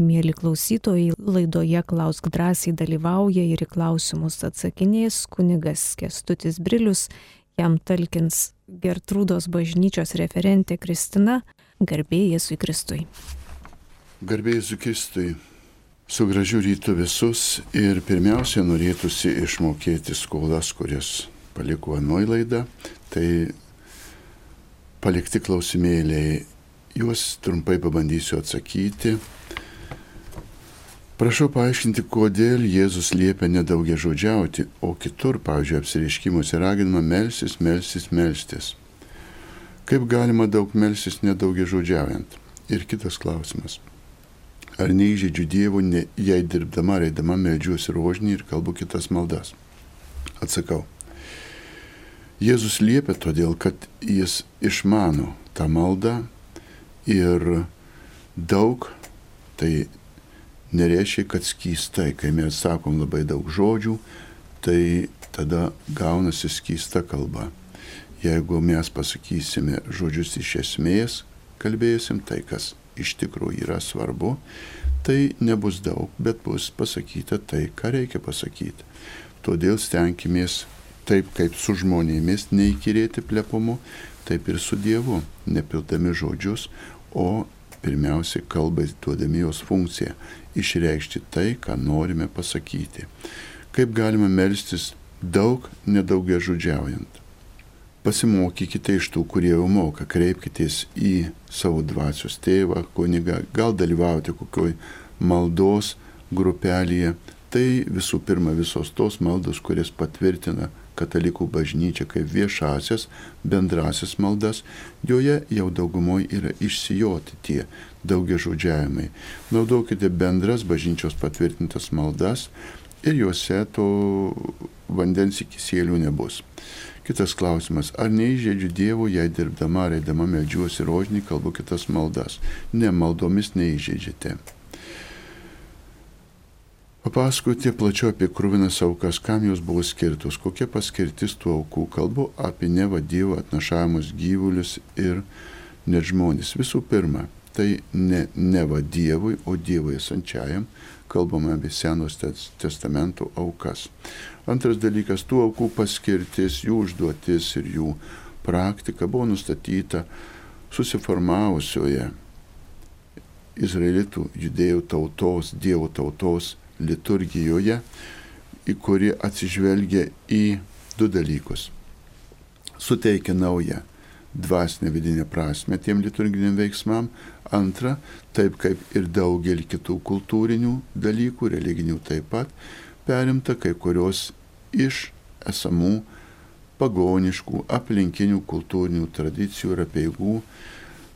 Mėly klausytojai, laidoje Klausk drąsiai dalyvauja ir į klausimus atsakinės kunigas Kestutis Brilius, jam talkins Gertrūdos bažnyčios referentė Kristina, garbėjai Jėzui Kristui. Garbėjai Jėzui Kristui, su gražiu rytu visus ir pirmiausia norėtųsi išmokėti skolas, kurias paliko anoji laida, tai palikti klausimėliai, juos trumpai pabandysiu atsakyti Prašau paaiškinti, kodėl Jėzus liepia nedaugia žodžiauti, o kitur, pavyzdžiui, apsireiškimuose raginama melsis, melsis, melstis. Kaip galima daug melsis nedaugia žodžiaujant? Ir kitas klausimas. Ar neįžeidžiu Dievo, ne, jei dirbdama, reidama medžiuosi rožinį ir kalbu kitas maldas? Atsakau. Jėzus liepia todėl, kad jis išmano tą maldą ir daug, tai nereiškia, kad skystai, kai mes sakom labai daug žodžių, tai tada gaunasi skysta kalba. Jeigu mes pasakysime žodžius iš esmės, kalbėsim tai, kas iš tikrųjų yra svarbu, tai nebus daug, bet bus pasakyta tai, ką reikia pasakyti. Todėl stenkimės taip, kaip su žmonėmis neįkirėti plepumu, taip ir su Dievu, nepildami žodžius, o pirmiausiai kalbai duodami jos funkciją išreikšti tai, ką norime pasakyti. Kaip galima melstis daug nedaugia žodžiaujant. Pasimokykite iš tų, kurie jau moka, kreipkitės į savo dvasios tėvą, kunigą, gal dalyvauti kokioj maldos grupelėje. Tai visų pirma visos tos maldos, kurias patvirtina katalikų bažnyčia kaip viešasias, bendrasias maldas, joje jau daugumoje yra išsijoti tie daugia žodžiavimai. Naudokite bendras bažnyčios patvirtintas maldas ir juose to vandens ikisėlių nebus. Kitas klausimas, ar neįžeidžiu Dievo, jei dirbdama, reidama medžiuosi rožinį, kalbu kitas maldas? Ne, maldomis neįžeidžiate. Papasakoti plačiau apie krūvinas aukas, kam jos buvo skirtos, kokia paskirtis tų aukų. Kalbu apie neva Dievo atnašavimus gyvulius ir net žmonės. Visų pirma, tai ne neva Dievui, o Dievui esančiajam, kalbame apie Senos testamento aukas. Antras dalykas, tų aukų paskirtis, jų užduotis ir jų praktika buvo nustatyta susiformavusioje Izraelitų judėjų tautos, Dievo tautos liturgijoje, į kuri atsižvelgia į du dalykus. Suteikia naują dvasinę vidinę prasme tiem liturginiam veiksmam. Antra, taip kaip ir daugelį kitų kultūrinių dalykų, religinių taip pat, perimta kai kurios iš esamų pagoniškų aplinkinių kultūrinių tradicijų ir apieigų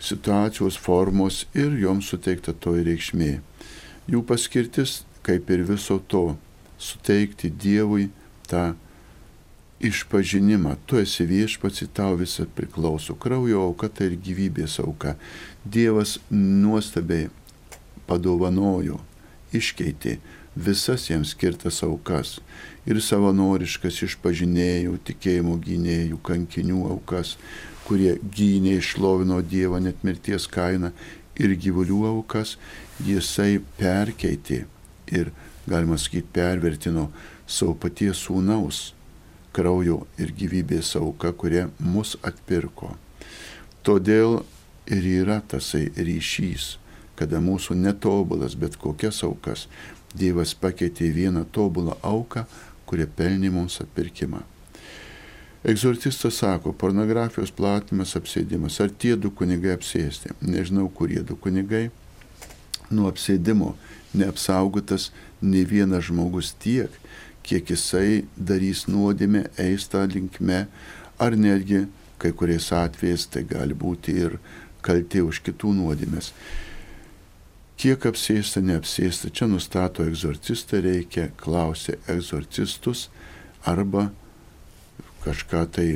situacijos formos ir joms suteikta toji reikšmė. Jų paskirtis kaip ir viso to, suteikti Dievui tą išpažinimą. Tu esi viešpats, tau visą priklauso. Kraujo auka tai ir gyvybės auka. Dievas nuostabiai padovanojo, iškeitė visas jiems skirtas aukas ir savanoriškas išpažinėjų, tikėjimo gynėjų, kankinių aukas, kurie gynė išlovino Dievą net mirties kainą ir gyvulių aukas, jisai perkeitė ir, galima sakyti, pervertino savo paties sūnaus kraujo ir gyvybės auka, kurie mus atpirko. Todėl ir yra tasai ryšys, kada mūsų netobulas, bet kokias aukas Dievas pakeitė į vieną tobulą auką, kurie pelnė mums atpirkimą. Egzortistas sako, pornografijos platimas, apsėdimas. Ar tie du kunigai apsėsti? Nežinau, kurie du kunigai. Nuo apsėdimo neapsaugotas ne vienas žmogus tiek, kiek jisai darys nuodėmę, eis tą linkme, ar netgi kai kuriais atvejais tai gali būti ir kaltė už kitų nuodėmės. Kiek apsėsta, neapsėsta, čia nustato egzorcistą, reikia klausti egzorcistus arba kažką tai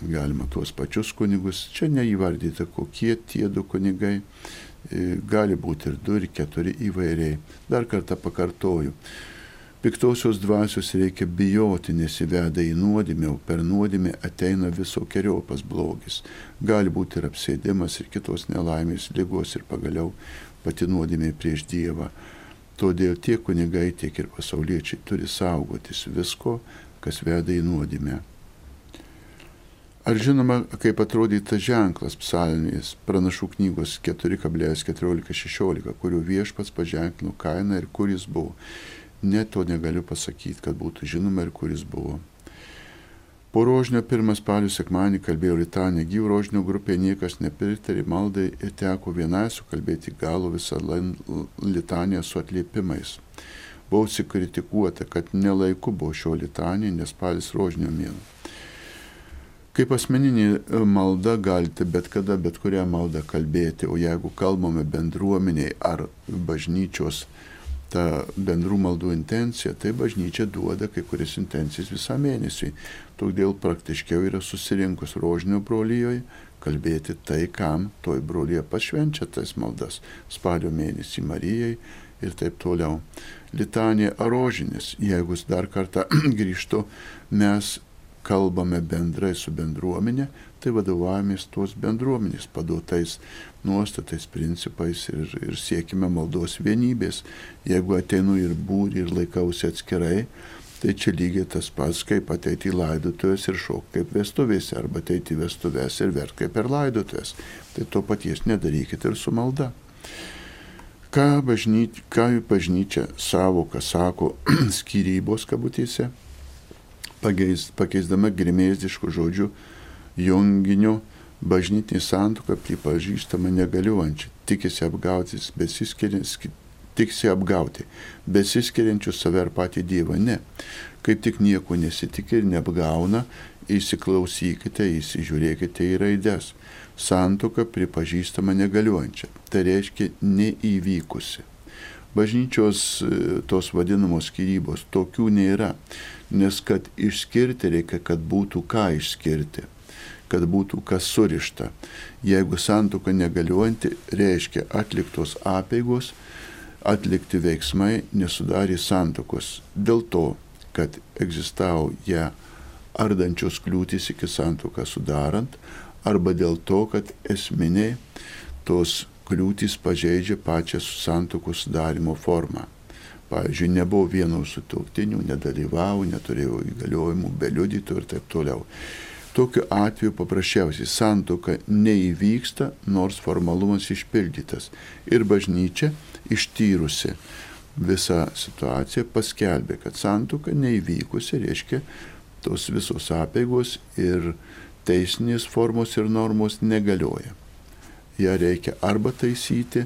galima tuos pačius kunigus, čia neįvardyta, kokie tie du kunigai, gali būti ir du, ir keturi įvairiai. Dar kartą pakartoju. Piktosios dvasios reikia bijoti, nes įveda į nuodėmę, o per nuodėmę ateina visokiojopas blogis. Gali būti ir apsėdimas, ir kitos nelaimės, lygos, ir pagaliau pati nuodėmė prieš Dievą. Todėl tiek kunigai, tiek ir pasauliečiai turi saugotis visko, kas veda į nuodėmę. Ar žinoma, kaip atrodė tas ženklas psalmės pranašų knygos 4,14-16, kuriuo viešpats paženklino kainą ir kur jis buvo ne to negaliu pasakyti, kad būtų žinoma ir kuris buvo. Po rožinio pirmas spalio sekmanį kalbėjo litanė, gyvų rožinio grupė niekas nepritarė maldai ir teko vienai sukalbėti galo visą litanę su atliepimais. Buvau sikritikuota, kad nelaiku buvo šio litanė, nes spalis rožinio mėno. Kaip asmeninė malda galite bet kada, bet kurią maldą kalbėti, o jeigu kalbame bendruomeniai ar bažnyčios ta bendrų maldų intencija, tai bažnyčia duoda kai kurias intencijas visą mėnesį. Todėl praktiškiau yra susirinkus rožinio brolyjoje kalbėti tai, kam toj brolyje pašvenčia tas maldas spalio mėnesį Marijai ir taip toliau. Litanija rožinis, jeigu dar kartą grįžtu, mes kalbame bendrai su bendruomenė, tai vadovavomės tos bendruomenės paduotais nuostatais, principais ir, ir siekime maldos vienybės. Jeigu ateinu ir būri ir laikausi atskirai, tai čia lygiai tas pats, kaip ateiti į laidotuvės ir šokti kaip vestuvėse, arba ateiti į vestuvės ir verti kaip per laidotuvės. Tai to paties nedarykite ir su malda. Ką, bažnyčia, ką bažnyčia savoka sako skirybos kabutėse? Pakeis, pakeisdama grimėziškų žodžių junginiu bažnytinį santuoką pripažįstama negaliuojančią, tikisi apgauti, tiksi apgauti, besiskiriančių save ar patį Dievą. Ne, kaip tik nieko nesitikė ir neapgauna, įsiklausykite, įsižiūrėkite į raides. Santuoka pripažįstama negaliuojančia, tai reiškia neįvykusi. Bažnyčios e, tos vadinamos skirybos tokių nėra nes kad išskirti reikia, kad būtų ką išskirti, kad būtų kas surišta. Jeigu santuoka negaliuojanti, reiškia atliktos apėgos, atlikti veiksmai nesudarė santokos dėl to, kad egzistavo ją ardančios kliūtis iki santoką sudarant, arba dėl to, kad esminiai tos kliūtis pažeidžia pačią santokos sudarimo formą. Pavyzdžiui, nebuvo vieno sutoktinių, nedalyvavo, neturėjo įgaliojimų, be liudytų ir taip toliau. Tokiu atveju paprasčiausiai santoka neįvyksta, nors formalumas išpildytas. Ir bažnyčia ištyrusi visą situaciją paskelbė, kad santoka neįvykusi, reiškia, tos visos apėgos ir teisinės formos ir normos negalioja. Ja reikia arba taisyti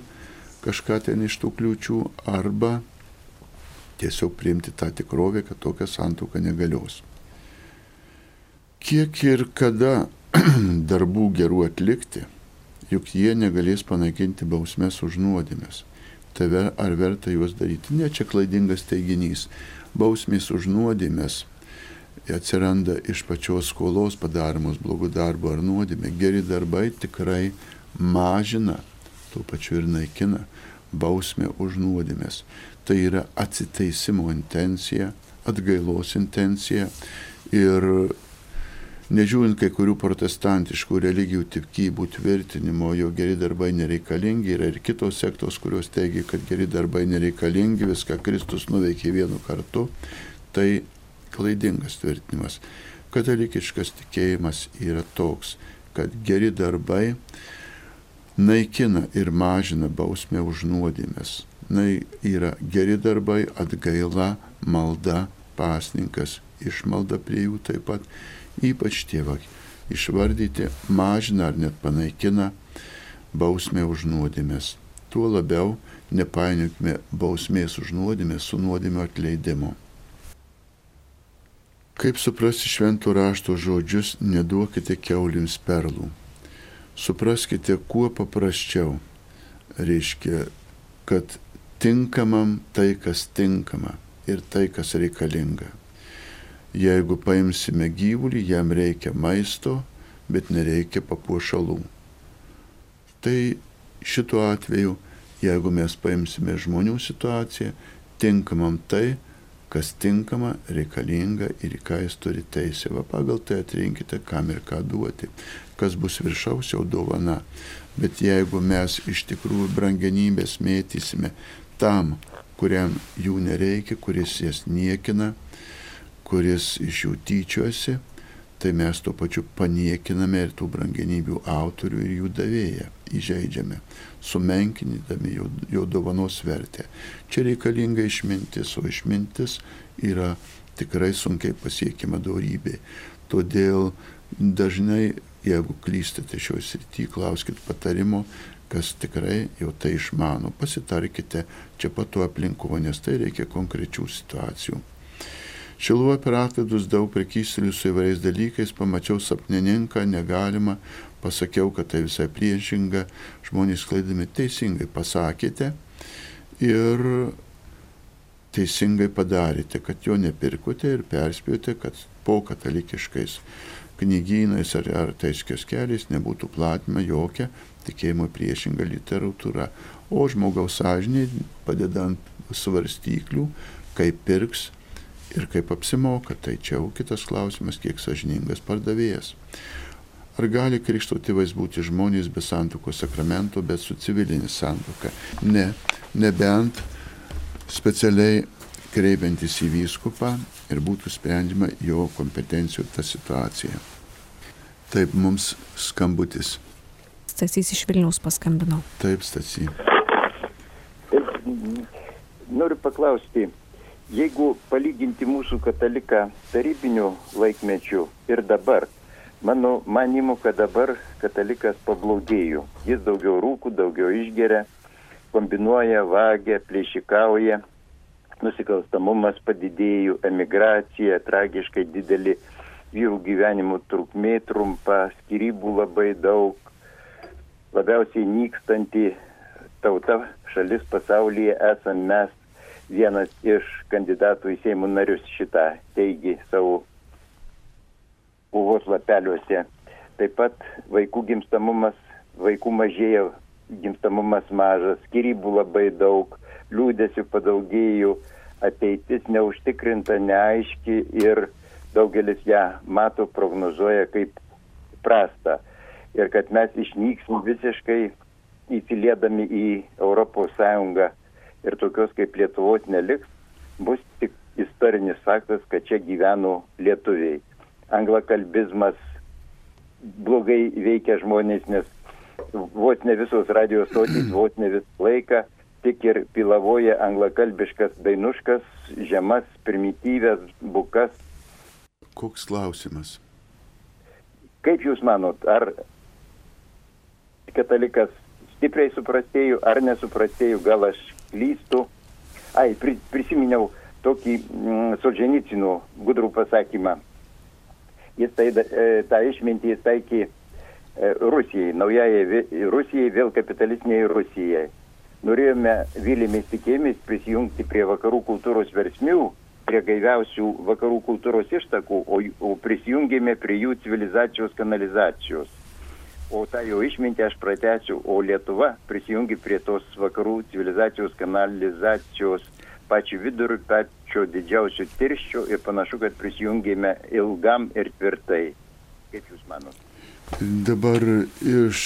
kažką ten iš tų kliūčių, arba tiesiog priimti tą tikrovę, kad tokia santuoka negalios. Kiek ir kada darbų gerų atlikti, juk jie negalės panaikinti bausmės už nuodėmės. Tai ar verta juos daryti? Ne, čia klaidingas teiginys. Bausmės už nuodėmės atsiranda iš pačios skolos padaromos blogų darbų ar nuodėmė. Geri darbai tikrai mažina, tuo pačiu ir naikina bausmę už nuodėmės tai yra atsiteisimo intencija, atgailos intencija ir nežiūrint kai kurių protestantiškų religijų tikybų tvirtinimo, jo geri darbai nereikalingi, yra ir kitos sektos, kurios teigia, kad geri darbai nereikalingi, viską Kristus nuveikė vienu kartu, tai klaidingas tvirtinimas. Katalikiškas tikėjimas yra toks, kad geri darbai naikina ir mažina bausmę už nuodėmės na, yra geri darbai, atgaila, malda, pasninkas, išmalda prie jų taip pat, ypač tėvai išvardyti, mažina ar net panaikina bausmę už nuodėmės. Tuo labiau nepainiokime bausmės už nuodėmę su nuodėmio atleidimu. Kaip suprasti šventų rašto žodžius, neduokite keulims perlų. Supraskite kuo paprasčiau. Reiškia, kad tinkamam tai, kas tinkama ir tai, kas reikalinga. Jeigu paimsime gyvulį, jam reikia maisto, bet nereikia papuošalų. Tai šituo atveju, jeigu mes paimsime žmonių situaciją, tinkamam tai, kas tinkama, reikalinga ir ką jis turi teisę. Va pagal tai atrinkite, kam ir ką duoti. Kas bus viršaus jau dovana. Bet jeigu mes iš tikrųjų brangenybės mėtysime tam, kuriam jų nereikia, kuris jas niekina, kuris iš jų tyčiosi, tai mes tuo pačiu paniekiname ir tų brangenybių autorių ir jų davėją, įžeidžiame, sumenkinydami jo, jo dovanos vertę. Čia reikalinga išmintis, o išmintis yra tikrai sunkiai pasiekima darybė. Todėl dažnai, jeigu klystate šioje srityje, klauskit patarimo, kas tikrai jau tai išmano. Pasitarkite čia patu aplinko, nes tai reikia konkrečių situacijų. Šiluoju per atlaidus daug prekystelių su įvairiais dalykais, pamačiau sapnininką, negalima, pasakiau, kad tai visai priešinga, žmonės klaidami teisingai pasakėte ir teisingai padarėte, kad jo nepirkote ir perspėjote, kad po katalikiškais knygynais ar, ar tais keliais nebūtų platinama jokia tikėjimo priešinga literatūra. O žmogaus sąžiniai padedant svarstyklių, kaip pirks ir kaip apsimoka, tai čia jau kitas klausimas, kiek sažiningas pardavėjas. Ar gali krikšto tėvais būti žmonės be santokos sakramento, bet su civilinė santoka? Ne, nebent specialiai kreipiantis į vyskupą ir būtų sprendžiama jo kompetencijų ta situacija. Taip, mums skambutis. Stasys iš Vilniaus paskambino. Taip, Stasy. Noriu paklausti, Jeigu palyginti mūsų kataliką tarybinių laikmečių ir dabar, mano manimu, kad dabar katalikas pablogėjo. Jis daugiau rūkų, daugiau išgeria, kombinuoja, vagia, plėšikauja, nusikalstamumas padidėjo, emigracija, tragiškai didelį vyrų gyvenimo trukmė trumpa, skirybų labai daug, labiausiai nykstanti tauta šalis pasaulyje esame mes vienas iš kandidatų į Seimo narius šitą teigi savo kovos lapeliuose. Taip pat vaikų gimstamumas, vaikų mažėja, gimstamumas mažas, skirybų labai daug, liūdėsių padaugėjų, ateitis neužtikrinta, neaiški ir daugelis ją mato, prognozuoja kaip prasta. Ir kad mes išnyksim visiškai įsiliedami į Sąjungą ir tokios kaip Lietuvos neliks, bus tik istorinis faktas, kad čia gyveno lietuviai. Anglakalbizmas blogai veikia žmonės, nes vos ne visos radijos stotys, vos ne visą laiką tik ir pilavoja anglakalbiškas dainuškas, žemas, primityvės, bukas. Koks klausimas? Kaip Jūs manot, ar katalikas stipriai suprastėjų ar nesuprastėjų, gal aš klystu. Ai, pri, prisiminiau tokį mm, Solženicino gudrų pasakymą. Jis tai, e, tą išmintį jis taikė e, Rusijai, naujajai Rusijai, vėl kapitalistiniai Rusijai. Norėjome vilėmis tikėjomis prisijungti prie vakarų kultūros versmių, prie gaiviausių vakarų kultūros ištakų, o, o prisijungėme prie jų civilizacijos kanalizacijos o tą jo išmintį aš pratęsiu, o Lietuva prisijungi prie tos vakarų civilizacijos kanalizacijos pačiu viduriu, pačio didžiausio tirščio ir panašu, kad prisijungėme ilgam ir tvirtai. Kaip Jūs manote? Dabar iš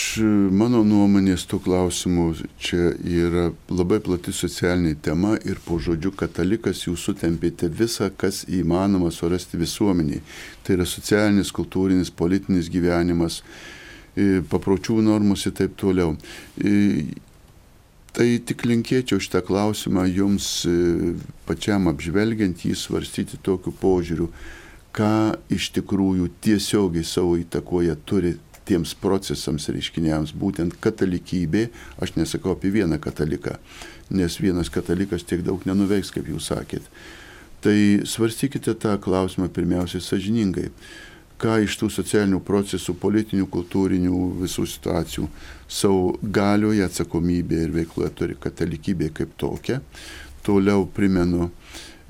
mano nuomonės tų klausimų čia yra labai plati socialinė tema ir po žodžiu katalikas jūs sutempėte visą, kas įmanoma surasti visuomeniai. Tai yra socialinis, kultūrinis, politinis gyvenimas, papročių normos ir taip toliau. Tai tik linkėčiau šitą klausimą jums pačiam apžvelgiant jį svarstyti tokiu požiūriu, ką iš tikrųjų tiesiogiai savo įtakoje turi tiems procesams reiškiniams, būtent katalikybė, aš nesakau apie vieną kataliką, nes vienas katalikas tiek daug nenuveiks, kaip jūs sakėt. Tai svarstykite tą klausimą pirmiausiai sažiningai ką iš tų socialinių procesų, politinių, kultūrinių visų situacijų savo galioje, atsakomybėje ir veikloje turi katalikybė kaip tokia. Toliau primenu,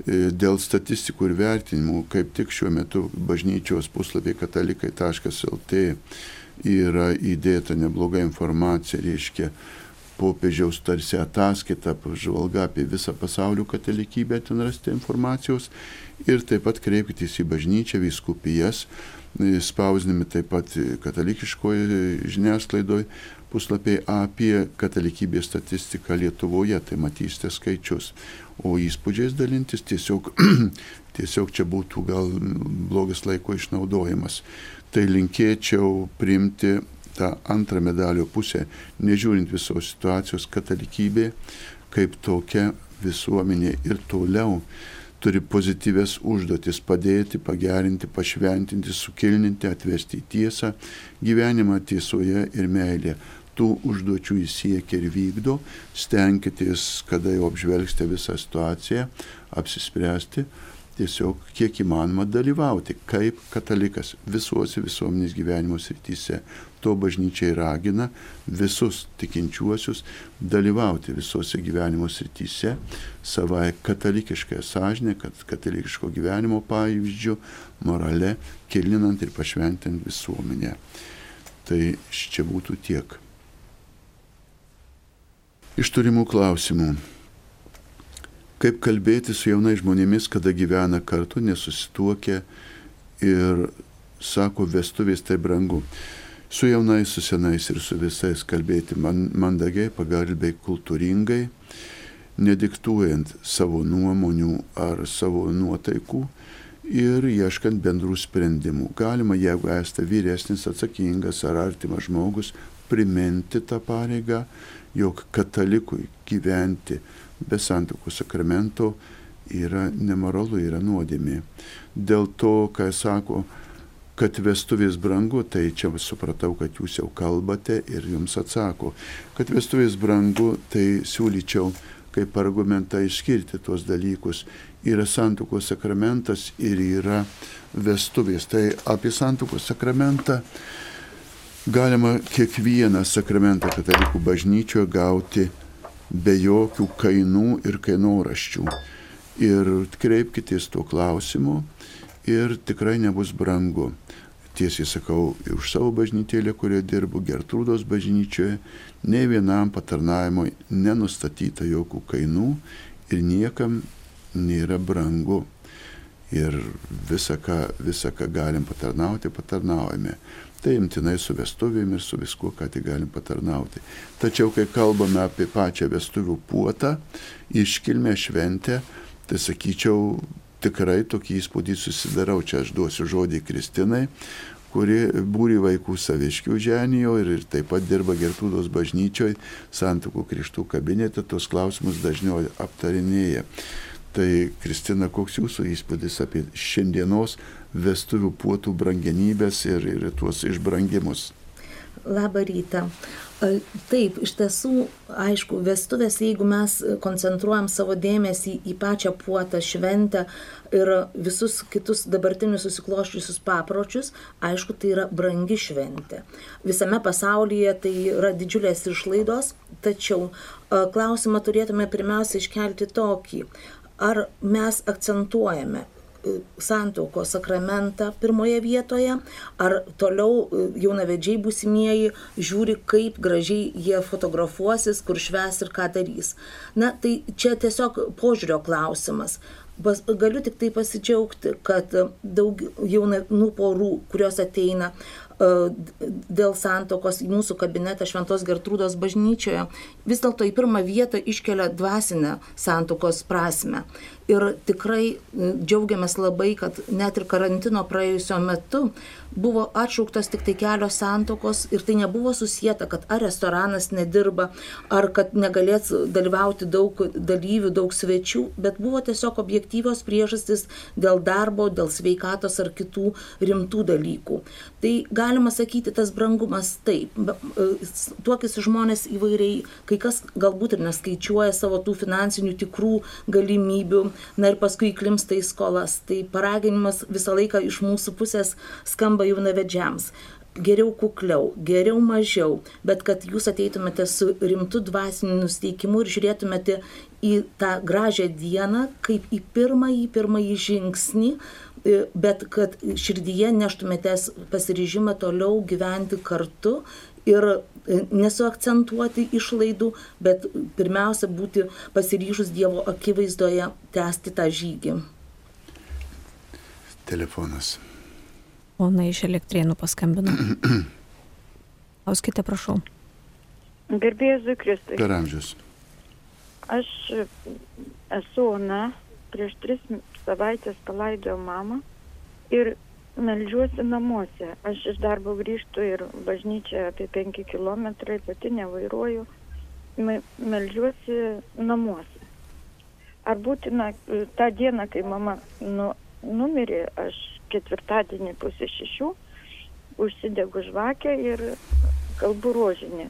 e, dėl statistikų ir vertinimų, kaip tik šiuo metu bažnyčios puslapį katalikai.lt yra įdėta nebloga informacija, reiškia, popiežiaus tarsi ataskaita, apžvalga apie visą pasaulio katalikybę, ten rasite informacijos. Ir taip pat kreipkitės į bažnyčią, vyskupijas, spausdinami taip pat katalikiškoje žiniasklaidoje puslapiai apie katalikybės statistiką Lietuvoje, tai matysite skaičius. O įspūdžiais dalintis tiesiog, tiesiog čia būtų gal blogas laiko išnaudojimas. Tai linkėčiau priimti tą antrą medalio pusę, nežiūrint visos situacijos, katalikybė kaip tokia visuomenė ir toliau turi pozityves užduotis padėti, pagerinti, pašventinti, sukilninti, atvesti į tiesą, gyvenimą tiesoje ir meilėje. Tų užduočių jis siekia ir vykdo, stenkitės, kada jau apžvelgsite visą situaciją, apsispręsti, tiesiog kiek įmanoma dalyvauti kaip katalikas visuose visuomenės gyvenimo srityse. To bažnyčiai ragina visus tikinčiuosius dalyvauti visuose gyvenimo srityse savai katalikiškai sąžinė, kad katalikiško gyvenimo pavyzdžių, morale, kilinant ir pašventinant visuomenę. Tai čia būtų tiek. Iš turimų klausimų kaip kalbėti su jaunais žmonėmis, kada gyvena kartu, nesusituokia ir sako, vestuvės tai brangu. Su jaunais, su senais ir su visais kalbėti man, mandagiai, pagarbiai, kultūringai, nediktuojant savo nuomonių ar savo nuotaikų ir ieškant bendrų sprendimų. Galima, jeigu esate vyresnis, atsakingas ar artimas žmogus, priminti tą pareigą, jog katalikui gyventi be santokų sakramento yra nemoralu, yra nuodėmė. Dėl to, ką sako, kad vestuvės brangu, tai čia supratau, kad jūs jau kalbate ir jums atsako. Kad vestuvės brangu, tai siūlyčiau kaip argumentą išskirti tuos dalykus. Yra santokos sakramentas ir yra vestuvės. Tai apie santokos sakramentą galima kiekvieną sakramentą katalikų bažnyčioje gauti be jokių kainų ir kainoraščių. Ir kreipkitės tuo klausimu ir tikrai nebus brangu. Tiesiai sakau, už savo bažnytėlę, kurioje dirbu, Gertrūdos bažnyčioje, ne vienam patarnavimui nenustatyta jokių kainų ir niekam nėra brangu. Ir visą, ką, visą, ką galim patarnauti, patarnaujame tai imtinai su vestuvėm ir su viskuo, ką tik galim patarnauti. Tačiau, kai kalbame apie pačią vestuvių puotą, iškilmę šventę, tai sakyčiau, tikrai tokį įspūdį susidarau. Čia aš duosiu žodį Kristinai, kuri būri vaikų saviškių ženijo ir, ir taip pat dirba Gertūdos bažnyčioje, Santukų krikštų kabinete, tos klausimus dažniau aptarinėja. Tai Kristina, koks jūsų įspūdis apie šiandienos vestuvių puotų brangenybės ir, ir tuos išbrangimus. Labą rytą. Taip, iš tiesų, aišku, vestuvės, jeigu mes koncentruojam savo dėmesį į pačią puotą šventę ir visus kitus dabartinius susikloščiusius papročius, aišku, tai yra brangi šventė. Visame pasaulyje tai yra didžiulės išlaidos, tačiau klausimą turėtume pirmiausia iškelti tokį, ar mes akcentuojame santauko sakramentą pirmoje vietoje, ar toliau e, jaunavedžiai būsimieji žiūri, kaip gražiai jie fotografuosis, kur šves ir ką darys. Na, tai čia tiesiog požiūrio klausimas. Bas, galiu tik tai pasidžiaugti, kad daug jaunų porų, kurios ateina e, dėl santokos mūsų kabinetą Šventos Gertrūdos bažnyčioje, vis dėlto į pirmą vietą iškelia dvasinę santokos prasme. Ir tikrai e, džiaugiamės labai, kad net ir karantino praėjusio metu buvo atšauktos tik tai kelios santokos ir tai nebuvo susijęta, kad ar restoranas nedirba, ar kad negalės dalyvauti daug dalyvių, daug svečių, bet buvo tiesiog objektyvios priežastys dėl darbo, dėl sveikatos ar kitų rimtų dalykų. Tai galima sakyti, tas brangumas taip, e, tuokisi žmonės įvairiai, kai kas galbūt ir neskaičiuoja savo tų finansinių tikrų galimybių, na ir paskui įklimsta į skolas. Tai paraginimas visą laiką iš mūsų pusės skamba jaunavedžiams geriau kukliau, geriau mažiau, bet kad jūs ateitumėte su rimtu dvasiniu nusteikimu ir žiūrėtumėte į tą gražią dieną kaip į pirmąjį, pirmąjį žingsnį, e, bet kad širdyje neštumėtės pasiryžimą toliau gyventi kartu ir e, nesuakcentuoti išlaidų, bet pirmiausia būti pasiryžus Dievo akivaizdoje tęsti tą žygį. Telefonas. Ona iš elektrienų paskambino. Klauskite, prašau. Gerbėjai Zukristai. Per amžius. Aš esu Ona, prieš tris savaitės palaidojau mamą ir melžiuosi namuose. Aš iš darbo grįžtu ir bažnyčia apie 5 km, pati nevairuoju, melžiuosi namuose. Ar būtina tą dieną, kai mama nu, numirė, aš ketvirtadienį pusė šešių užsidegu žvakę ir kalbu rožinį.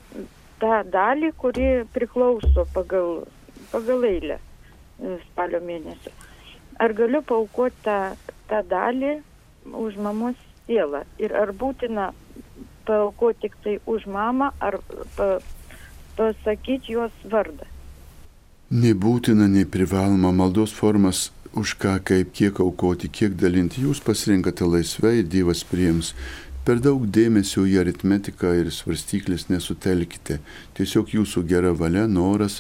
Ta dalį, kuri priklauso pagal, pagal eilę e, spalio mėnesio. Ar galiu paukoti tą, tą dalį už mamos sielą ir ar būtina paaukoti tik tai už mamą ar pa, pasakyti jos vardą. Nebūtina, nei privaloma maldos formas už ką, kaip, kiek aukoti, kiek dalinti. Jūs pasirinkate laisvai, Dievas priims. Per daug dėmesio į aritmetiką ir svarstyklės nesutelkite. Tiesiog jūsų gera valia, noras,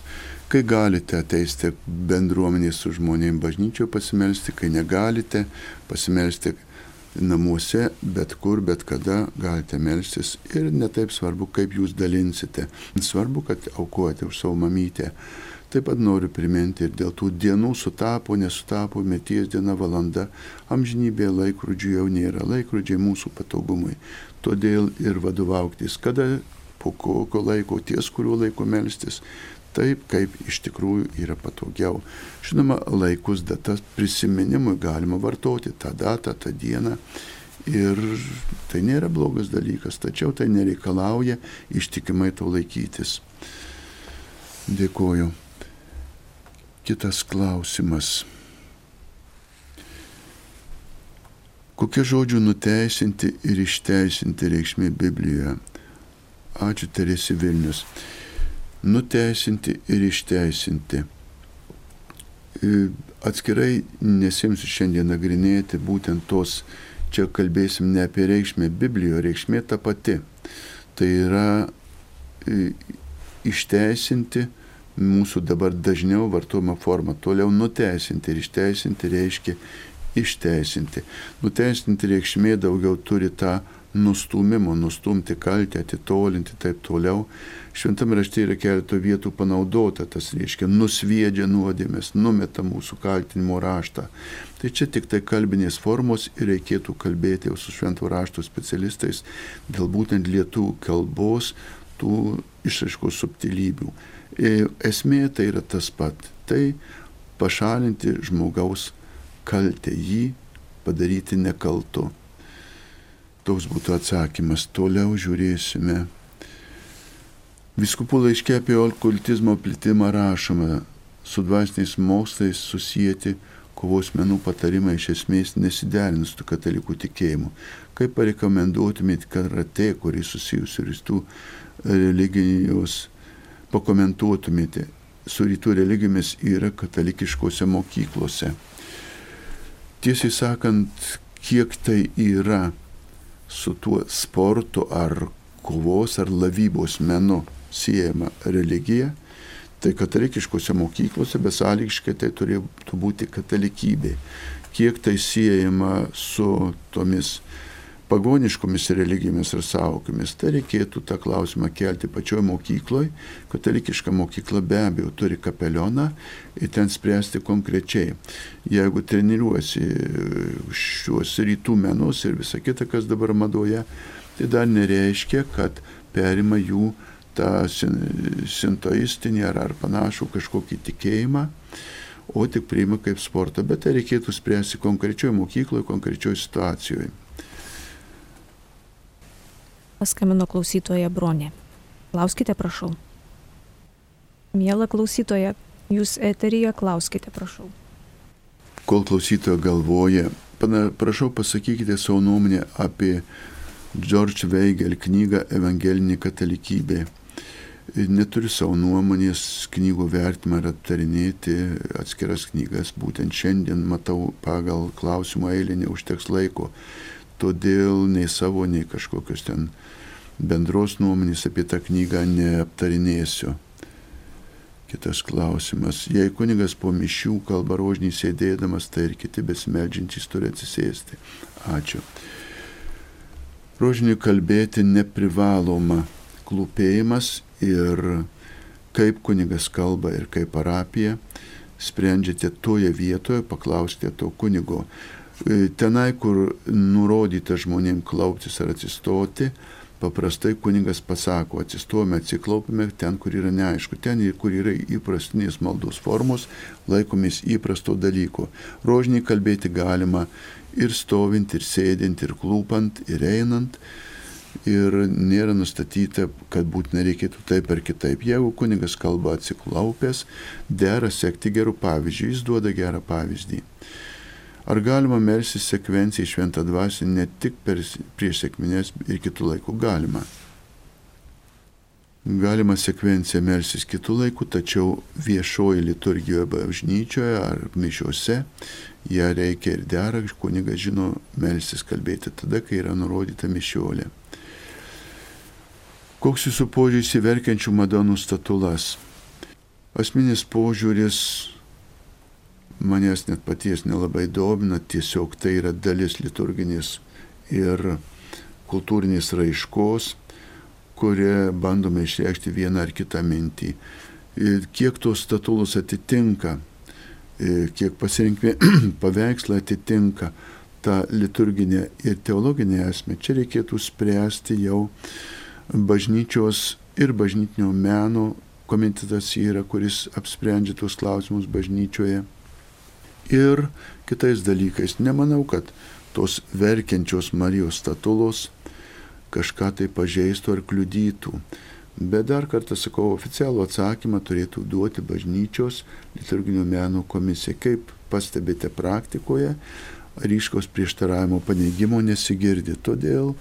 kai galite ateisite bendruomenės su žmonėmis bažnyčioje pasimelsti, kai negalite pasimelsti namuose, bet kur, bet kada galite melstis ir netaip svarbu, kaip jūs dalinsite. Svarbu, kad aukojate už savo mamytę. Taip pat noriu priminti ir dėl tų dienų sutapo, nesutapo, meties diena, valanda, amžinybėje laikrodžių jau nėra, laikrodžiai mūsų patogumui. Todėl ir vadovauktis, kada, po kokio laiko, ties kuriuo laiko melstis, taip, kaip iš tikrųjų yra patogiau. Žinoma, laikus datas prisiminimui galima vartoti tą datą, tą dieną. Ir tai nėra blogas dalykas, tačiau tai nereikalauja ištikimai to laikytis. Dėkuoju. Kitas klausimas. Kokia žodžių nuteisinti ir išteisinti reikšmė Biblijoje? Ačiū Teresi Vilnius nuteisinti ir išteisinti. E, atskirai nesimsiu šiandien nagrinėti būtent tos, čia kalbėsim ne apie reikšmę Biblijoje, reikšmė ta pati. Tai yra e, išteisinti mūsų dabar dažniau vartojama forma. Toliau nuteisinti ir išteisinti reiškia išteisinti. Nuteisinti reikšmė daugiau turi tą nustumimo, nustumti kaltę, atitolinti taip toliau. Šventame rašte yra keletų vietų panaudota, tas reiškia nusviedžia nuodėmės, numeta mūsų kaltinimo raštą. Tai čia tik tai kalbinės formos ir reikėtų kalbėti jau su švento rašto specialistais dėl būtent lietų kalbos tų išraiškos subtilybių. Esmė tai yra tas pat. Tai pašalinti žmogaus kaltę, jį padaryti nekaltu. Toks būtų atsakymas. Toliau žiūrėsime. Viskupų laiškė apie okultizmo plitimą rašoma, su dvasiniais mokslais susijęti kovos menų patarimai iš esmės nesiderins su katalikų tikėjimu. Kaip parekomenduotumėt karate, kuris susijusi rytų religijos, pakomentuotumėte, su rytų religijomis yra katalikiškose mokyklose. Tiesiai sakant, kiek tai yra su tuo sportu ar kovos ar lavybos menu siejama religija, tai katalikiškose mokyklose besąlygiškai tai turėtų būti katalikybė. Kiek tai siejama su tomis pagoniškomis religijomis ir savokomis, tai reikėtų tą klausimą kelti pačioje mokykloje. Katalikiška mokykla be abejo turi kapelioną ir ten spręsti konkrečiai. Jeigu treniruosi šiuos rytų menus ir visą kitą, kas dabar madoje, tai dar nereiškia, kad perima jų tą sintoistinį ar, ar panašų kažkokį tikėjimą o tik priima kaip sportą, bet tai reikėtų spręsti konkrečioje mokykloje, konkrečioje situacijoje. Paskambino klausytoja Bronė. Klauskite, prašau. Mėla klausytoja, jūs eteryje klauskite, prašau. Kol klausytoja galvoja, prašau pasakykite savo nuomonę apie George Weigel knygą Evangelinė katalikybė. Neturiu savo nuomonės knygų vertimą ir aptarinėti atskiras knygas. Būtent šiandien matau pagal klausimą eilę neužteks laiko todėl nei savo, nei kažkokius ten bendros nuomonės apie tą knygą neaptarinėsiu. Kitas klausimas. Jei kunigas po mišių kalba rožnį sėdėdamas, tai ir kiti besimeldžiantys turi atsisėsti. Ačiū. Rožinį kalbėti neprivaloma klūpėjimas ir kaip kunigas kalba ir kaip parapija, sprendžiate toje vietoje, paklauskite to kunigo. Tenai, kur nurodyta žmonėm klauptis ar atsistoti, paprastai kuningas pasako, atsistojame, atsiklaupime ten, kur yra neaišku, ten, kur yra įprastinės maldos formos, laikomės įprasto dalyko. Rožinį kalbėti galima ir stovint, ir sėdint, ir klūpant, ir einant. Ir nėra nustatyta, kad būtinai reikėtų taip ar kitaip. Jeigu kunigas kalba atsiklaupęs, dera sekti gerų pavyzdžių, jis duoda gerą pavyzdį. Ar galima melsis sekvenciją šventą dvasį ne tik per, prieš sėkminės ir kitų laikų? Galima. Galima sekvenciją melsis kitų laikų, tačiau viešoji liturgijoje bažnyčioje ar mišiuose ją reikia ir dera, kunigas žino melsis kalbėti tada, kai yra nurodyta mišiolė. Koks jūsų požiūris į verkiančių Madonų statulas? Asminis požiūris manęs net paties nelabai domina, tiesiog tai yra dalis liturginės ir kultūrinės raiškos, kurie bandome išreikšti vieną ar kitą mintį. Kiek tos statulos atitinka, kiek pasirinkime paveikslą atitinka tą liturginę ir teologinę esmę, čia reikėtų spręsti jau bažnyčios ir bažnytinio meno komitetas yra, kuris apsprendžia tuos klausimus bažnyčioje ir kitais dalykais. Nemanau, kad tos verkiančios Marijos statulos kažką tai pažeistų ar kliudytų. Bet dar kartą sakau, oficialų atsakymą turėtų duoti bažnyčios liturginio meno komisija. Kaip pastebite praktikoje, ryškos prieštaravimo paneigimo nesigirdi. Todėl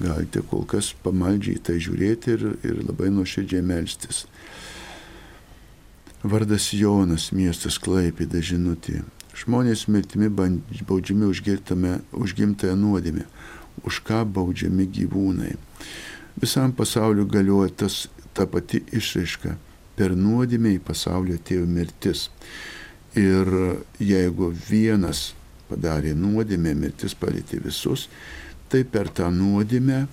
galite kol kas pamaldžiai tai žiūrėti ir, ir labai nuoširdžiai melstis. Vardas Jonas, miestas Klaipėda žinutė. Žmonės mirtimi baudžiami už gimtąją nuodėmę. Už ką baudžiami gyvūnai. Visam pasauliu galioja tas, ta pati išraiška. Per nuodėmę į pasaulį atėjo mirtis. Ir jeigu vienas padarė nuodėmę, mirtis palėtė visus, tai per tą nuodėmę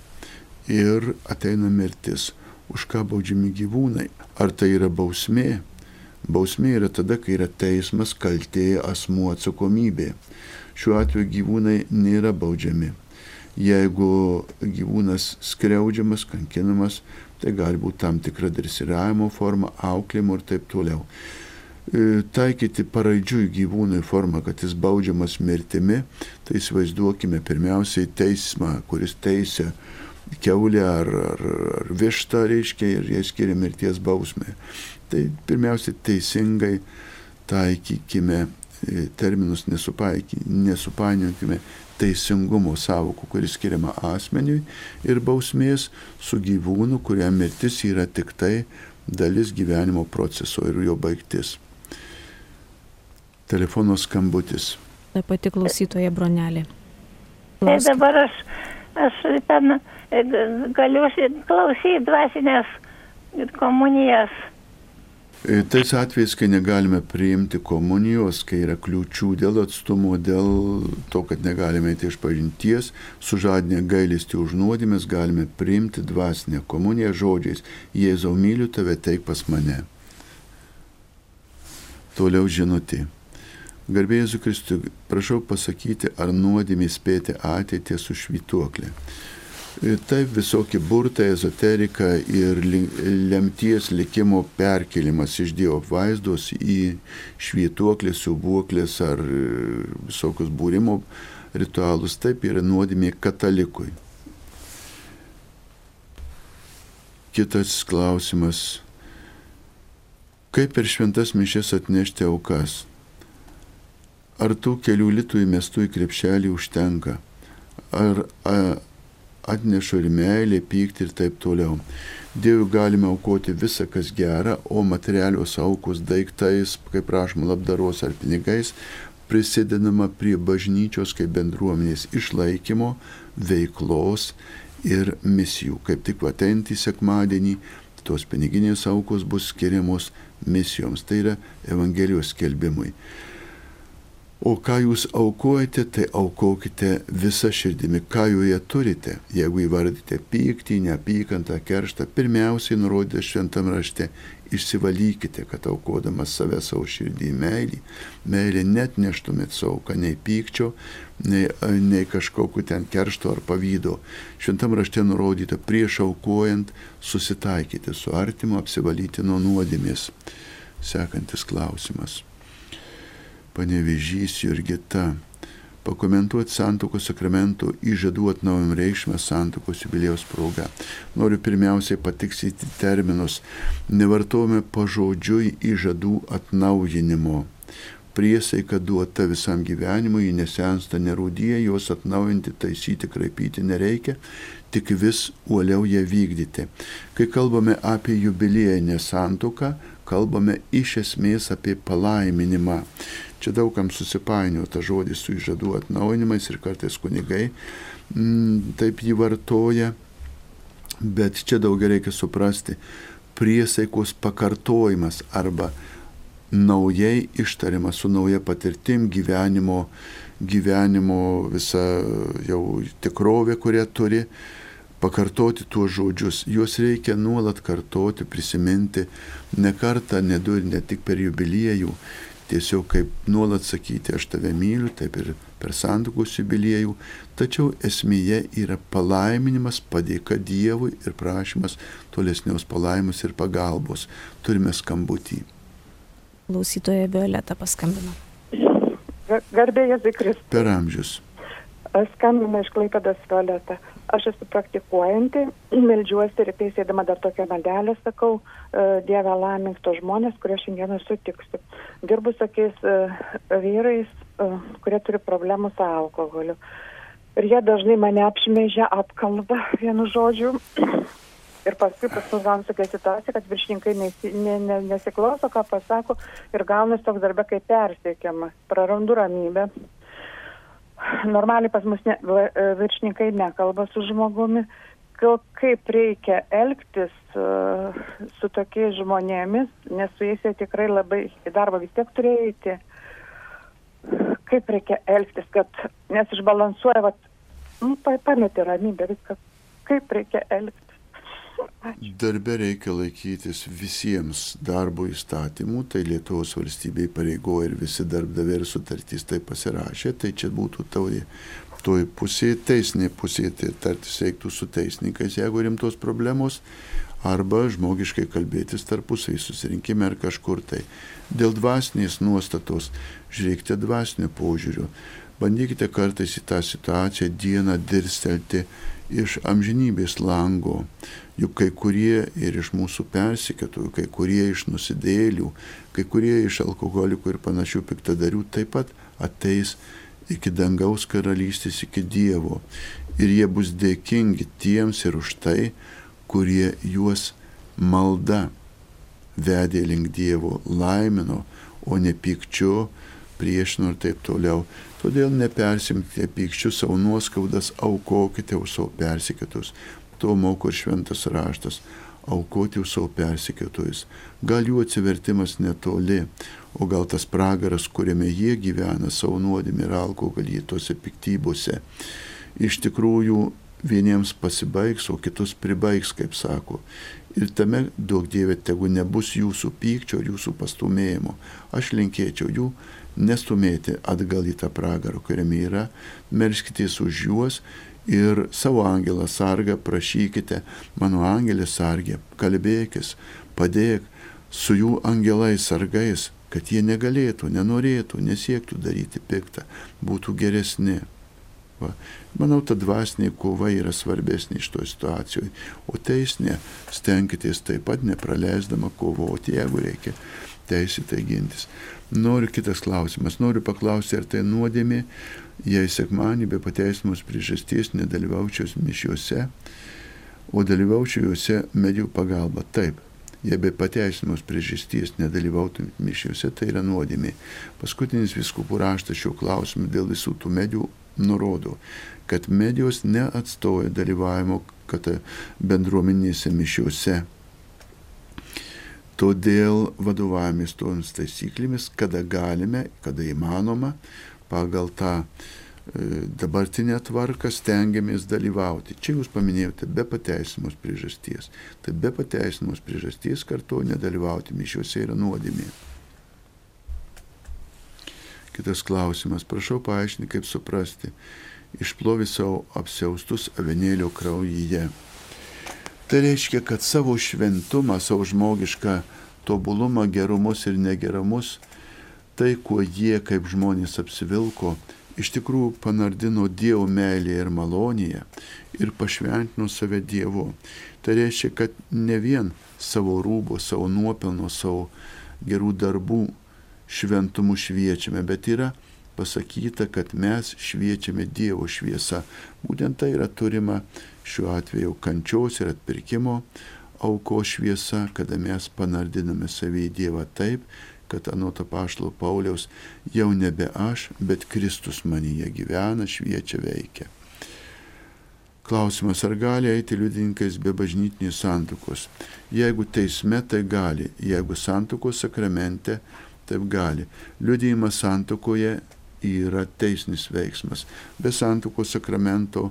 ir ateina mirtis. Už ką baudžiami gyvūnai? Ar tai yra bausmė? Bausmė yra tada, kai yra teismas, kaltė, asmuo atsakomybė. Šiuo atveju gyvūnai nėra baudžiami. Jeigu gyvūnas skriaudžiamas, kankinamas, tai gali būti tam tikra dresiravimo forma, auklėjimo ir taip toliau. E, taikyti paraidžiui gyvūnui formą, kad jis baudžiamas mirtimi, tai įsivaizduokime pirmiausiai teismą, kuris teisė keulę ar, ar, ar vištą, reiškia, ir jie skiria mirties bausmę. Tai pirmiausia, teisingai taikykime e, terminus, nesupainiokime teisingumo savokų, kuris skiriama asmeniui ir bausmės su gyvūnu, kuriam mirtis yra tik tai dalis gyvenimo proceso ir jo baigtis. Telefono skambutis. Ta pati klausytoja bronelė. Tai dabar aš, aš ten galiu klausyti dvasinės komunijas E, tais atvejais, kai negalime priimti komunijos, kai yra kliūčių dėl atstumo, dėl to, kad negalime eiti iš pažinties, sužadinę gailestį už nuodėmės, galime priimti dvasinę komuniją žodžiais Jėzau myliu tave, teik pas mane. Toliau žinutė. Garbėjai Kristui, prašau pasakyti, ar nuodėmė spėti ateitį su švytuoklė. Taip visokie burtai, ezoterika ir lemties likimo perkelimas iš Dievo vaizdos į švietuoklės, subuoklės ar visokius būrimo ritualus, taip yra nuodėmė katalikui. Kitas klausimas. Kaip per šventas mišes atnešti aukas? Ar tų kelių litų įmestų į krepšelį užtenka? Ar, ar atneša ir meilė, pykti ir taip toliau. Dievui galime aukoti visą, kas gera, o materialios aukos daiktais, kaip prašoma, labdaros ar pinigais, prisidedama prie bažnyčios kaip bendruomenės išlaikymo, veiklos ir misijų. Kaip tik ateinti sekmadienį, tos piniginės aukos bus skiriamos misijoms, tai yra Evangelijos skelbimui. O ką jūs aukojate, tai aukokite visą širdimi, ką joje turite. Jeigu įvardite pyktį, neapykantą, kerštą, pirmiausiai nurodė šventam rašte, išsivalykite, kad aukodamas save savo širdį meilį, meilį net neštumėt sauką nei pykčio, nei, nei kažkokiu ten keršto ar pavydo. Šventam rašte nurodyta, prieš aukojant susitaikyti su artimu, apsivalyti nuo nuodėmės. Sekantis klausimas panevežys Jurgita. Pakomentuoti santokos sakramento įžadų atnaujim reikšmę santokos jubilėjos proga. Noriu pirmiausiai patiksyti terminus. Nevartojame pažodžiui įžadų atnaujinimo. Priesaika duota visam gyvenimui, ji nesensta, nerūdyja, jos atnaujinti, taisyti, kraipyti nereikia, tik vis uoliau ją vykdyti. Kai kalbame apie jubiliejinę santoką, kalbame iš esmės apie palaiminimą. Čia daugam susipainio ta žodis su įžadų atnaujinimais ir kartais kunigai m, mm, taip jį vartoja, bet čia daugia reikia suprasti priesaikos pakartojimas arba naujai ištariamas su nauja patirtim gyvenimo, gyvenimo visa jau tikrovė, kurią turi, pakartoti tuos žodžius. Juos reikia nuolat kartoti, prisiminti, ne kartą, ne du ir ne tik per jubiliejų tiesiog kaip nuolat sakyti, aš tave myliu, taip ir per santokos jubiliejų, tačiau esmėje yra palaiminimas, padėka Dievui ir prašymas tolesnios palaimus ir pagalbos. Turime skambutį. Klausytoja Violeta paskambino. Garbė Jėzui Kristui. Per amžius. Skambina iš Klaipėdas Violeta. Aš esu praktikuojanti, melžiuosi ir teisėdama dar tokią maldelę sakau, e, Dieve laimink to žmonės, kurie šiandieną sutiksiu. Dirbu tokiais e, vyrais, e, kurie turi problemų su alkoholiu. Ir jie dažnai mane apšmeižia, apkalba vienu žodžiu. Ir paskui pas mus gaunasi tokia situacija, kad viršininkai nesi, ne, ne, nesiklauso, ką pasako ir gaunasi toks darbė kaip persiekiamas. Prarandu ramybę, normaliai pas mus ne, e, viršininkai nekalba su žmogumi, kaip reikia elgtis uh, su tokiais žmonėmis, nes su jais jie tikrai labai į darbą vis tiek turėjo eiti. Kaip reikia elgtis, kad nes išbalansuoja, vat, nu, pametė ramybę, viską, kaip reikia elgtis. Darbe reikia laikytis visiems darbo įstatymų, tai Lietuvos valstybei pareigoja ir visi darbdaviai ir sutartys tai pasirašė, tai čia būtų tauji toj pusėje, teisinė pusėje, tai tartis reiktų su teisininkais, jeigu rimtos problemos, arba žmogiškai kalbėtis tarpusai susirinkime ar kažkur tai. Dėl dvasinės nuostatos žiūrėkite dvasinio požiūrio. Bandykite kartais į tą situaciją dieną dirstelti iš amžinybės lango. Juk kai kurie ir iš mūsų persikėtojų, kai kurie iš nusidėlių, kai kurie iš alkoholikų ir panašių piktadarių taip pat ateis iki dangaus karalystės, iki Dievo. Ir jie bus dėkingi tiems ir už tai, kurie juos malda vedė link Dievo, laimino, o ne pykčiu, priešinu ir taip toliau. Todėl nepersimkite pykščių savo nuoskaudas, aukokite už savo persikėtus. To moko ir šventas raštas - aukoti už savo persikėtojus. Gal jų atsivertimas netoli, o gal tas pragaras, kuriame jie gyvena savo nuodėmė ir alkoholį tose piktybose. Iš tikrųjų vieniems pasibaigs, o kitus pribaigs, kaip sako. Ir tame, daug Dieve, tegu nebus jūsų pykčio ir jūsų pastumėjimo. Aš linkėčiau jų nestumėti atgal į tą pragarą, kuriame yra, melskitės už juos ir savo angelą sargą prašykite, mano angelė sargė, kalbėkis, padėk su jų angelais sargais, kad jie negalėtų, nenorėtų, nesiektų daryti piktą, būtų geresni. Va. Manau, ta dvasinė kova yra svarbesnė iš to situacijoje, o teisinė stenkitės taip pat nepraleisdama kovoti, jeigu reikia teisėtai gintis. Noriu kitas klausimas. Noriu paklausti, ar tai nuodėmė, jei sekmanį be pateisinamos priežasties nedalyvaučiau mišiuose, o dalyvaučiau juose medijų pagalba. Taip, Jei be pateisinamos priežasties nedalyvautų mišiuose, tai yra nuodėmė. Paskutinis viskupų raštas šiuo klausimu dėl visų tų medijų nurodo, kad medijos neatstoja dalyvavimo bendruomenėse mišiuose. Todėl vadovavomės toms taisyklėmis, kada galime, kada įmanoma, pagal tą e, dabartinę tvarką stengiamės dalyvauti. Čia jūs paminėjote be pateisimos priežasties. Tai be pateisimos priežasties kartu nedalyvauti mišiuose yra nuodėmė. Kitas klausimas. Prašau paaiškinti, kaip suprasti. Išplovi savo apsiaustus avenėlio kraujyje. Tai reiškia, kad savo šventumą, savo žmogišką tobulumą, gerumus ir negerumus, tai, kuo jie kaip žmonės apsivilko, iš tikrųjų panardino Dievo meilėje ir malonėje ir pašventino save Dievu. Tai reiškia, kad ne vien savo rūbo, savo nuopelno, savo gerų darbų šventumu šviečiame, bet yra pasakyta, kad mes šviečiame Dievo šviesą. Būtent tai yra turima šiuo atveju kančios ir atpirkimo auko šviesa, kada mes panardiname savį Dievą taip, kad anot apaštalo Pauliaus jau nebe aš, bet Kristus manyje gyvena, šviečia, veikia. Klausimas, ar gali eiti liudininkais be bažnytinės santukos? Jeigu teisme, tai gali, jeigu santukos sakramente, taip gali. Liudijimas santukoje yra teisinis veiksmas. Be santukos sakramento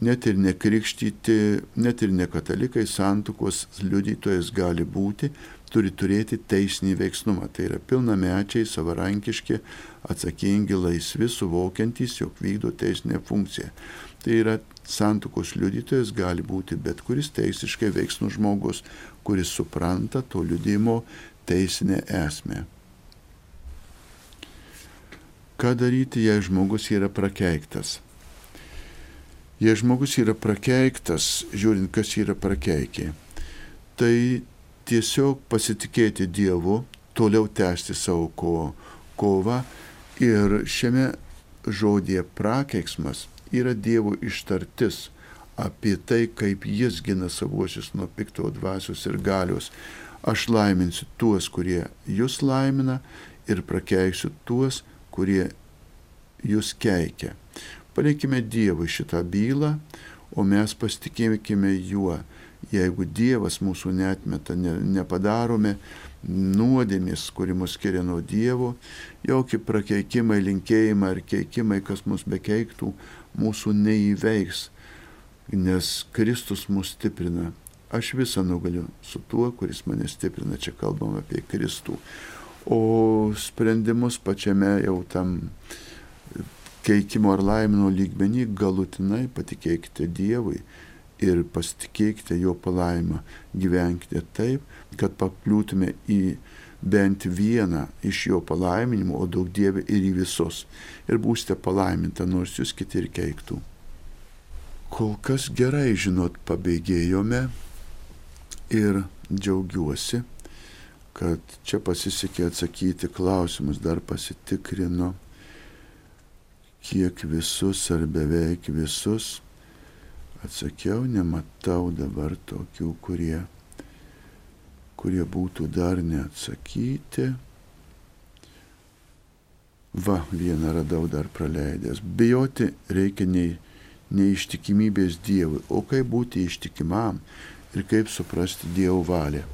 net ir nekrikštyti, net ir nekatalikai santukos liudytojas gali būti, turi turėti teisinį veiksnumą. Tai yra pilnamečiai, savarankiški, atsakingi, laisvi, suvokiantys, jog vykdo teisinę funkciją. Tai yra santukos liudytojas gali būti bet kuris teisiškai veiksnus žmogus, kuris supranta to liudimo teisinę esmę. Ką daryti, jei žmogus yra prakeiktas? Jei žmogus yra prakeiktas, žiūrint, kas yra prakeikė, tai tiesiog pasitikėti Dievu, toliau tęsti savo ko, kovą ir šiame žodėje prakeiksmas yra Dievo ištartis apie tai, kaip jis gina savuosius nuo pikto dvasios ir galios. Aš laiminsiu tuos, kurie jūs laimina ir prakeiksiu tuos, kurie jūs keikia. Palikime Dievui šitą bylą, o mes pasitikėkime juo. Jeigu Dievas mūsų netmeta, ne, nepadarome nuodėmės, kuri mus skiria nuo Dievo, jokie prakeikimai, linkėjimai ar keikimai, kas mus bekeiktų, mūsų neįveiks, nes Kristus mus stiprina. Aš visą nugaliu su tuo, kuris mane stiprina. Čia kalbam apie Kristų. O sprendimus pačiame jau tam keikimo ar laimino lygmenį galutinai patikėkite Dievui ir pasitikėkite jo palaimą. Gyvenkite taip, kad pakliūtume į bent vieną iš jo palaiminimų, o daug Dievė ir į visus. Ir būsite palaiminta, nors jūs kiti ir keiktų. Kol kas gerai, žinot, pabėgėjome ir džiaugiuosi, kad čia pasisekė atsakyti klausimus, dar pasitikrino kiek visus ar beveik visus. Atsakiau, nematau dabar tokių, kurie, kurie būtų dar neatsakyti. Va, vieną radau dar praleidęs. Bijoti reikia nei, neištikimybės Dievui, o kaip būti ištikimam ir kaip suprasti Dievo valią.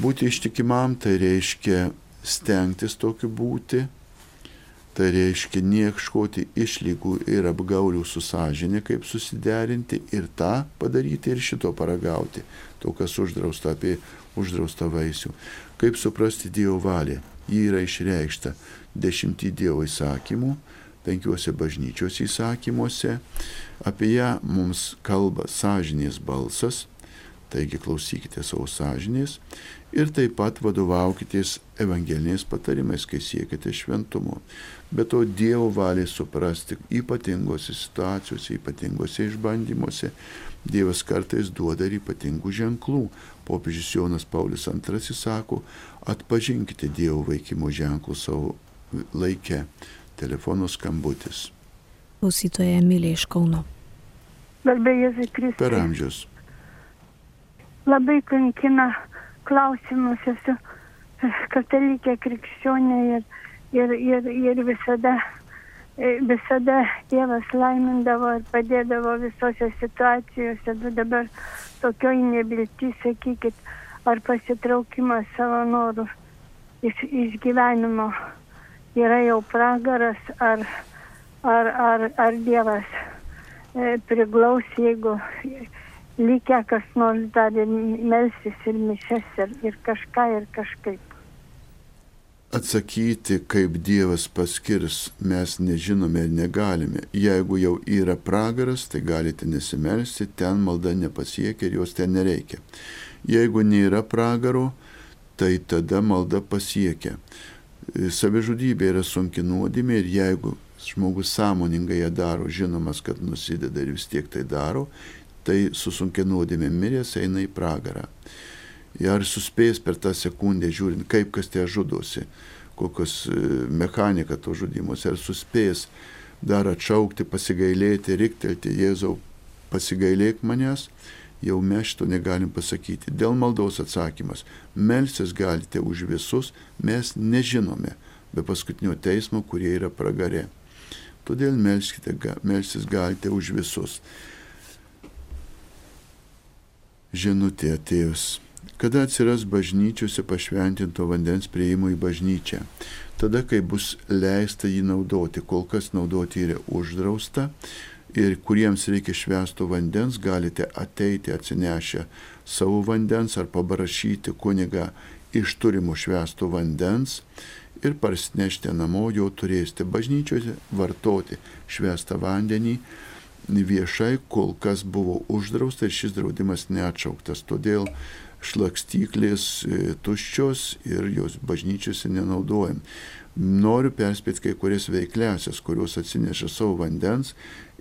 Būti ištikimam tai reiškia stengtis tokiu būti, Tai reiškia niekškoti išlygų ir apgaulių su sąžinė, kaip susiderinti ir tą padaryti ir šito paragauti, to, kas uždrausta apie uždraustą vaisių. Kaip suprasti Dievo valią? Ji yra išreikšta dešimtį Dievo įsakymų, penkiuose bažnyčios įsakymuose. Apie ją mums kalba sąžinės balsas, taigi klausykite savo sąžinės ir taip pat vadovaukitės evangeliniais patarimais, kai siekite šventumo. Bet to Dievo valiai suprasti ypatingose situacijose, ypatingose išbandymuose. Dievas kartais duoda ir ypatingų ženklų. Popiežius Jonas Paulius II sako, atpažinkite Dievo veikimo ženklų savo laikę. Telefono skambutis. Klausytoja Emilė iš Kauno. Garbė Jėzui Kristui. Per amžius. Labai kankina klausimus esu katalikė krikščionė ir, ir, ir, ir visada, e, visada Dievas laimindavo ir padėdavo visose situacijose. Du dabar tokioj nebilti, sakykit, ar pasitraukimas savo norų iš, iš gyvenimo yra jau pragaras, ar, ar, ar, ar Dievas e, priglaus, jeigu likę kas nors dar ir melsis ir mišes ir, ir kažką ir kažkaip. Atsakyti, kaip Dievas paskirs, mes nežinome ir negalime. Jeigu jau yra pragaras, tai galite nesimelsti, ten malda nepasiekia ir jos ten nereikia. Jeigu nėra pragaro, tai tada malda pasiekia. Savižudybė yra sunki nuodėmė ir jeigu žmogus sąmoningai ją daro, žinomas, kad nusideda ir vis tiek tai daro, tai su sunkia nuodėmė miręs eina į pragarą ar suspės per tą sekundę, žiūrint, kaip kas tie žudosi, kokios e, mechanika to žudimus, ar suspės dar atšaukti, pasigailėti, riktelti, Jėzau, pasigailėk manęs, jau mes šito negalim pasakyti. Dėl maldos atsakymas. Melsis galite už visus, mes nežinome be paskutinio teismo, kurie yra pragare. Todėl melskite, melsis galite už visus. Žinutė atėjus. Kada atsiras bažnyčiose pašventinto vandens prieimo į bažnyčią. Tada, kai bus leista jį naudoti, kol kas naudoti yra uždrausta. Ir kuriems reikia švesto vandens, galite ateiti atsinešę savo vandens ar pabrašyti kunigą iš turimų švesto vandens ir parsinešti namo, jau turėsite bažnyčiose vartoti švestą vandenį viešai, kol kas buvo uždrausta ir šis draudimas neatšauktas. Todėl šlakstyklės e, tuščios ir jos bažnyčiose nenaudojam. Noriu perspėti kai kurias veikliasias, kurios atsineša savo vandens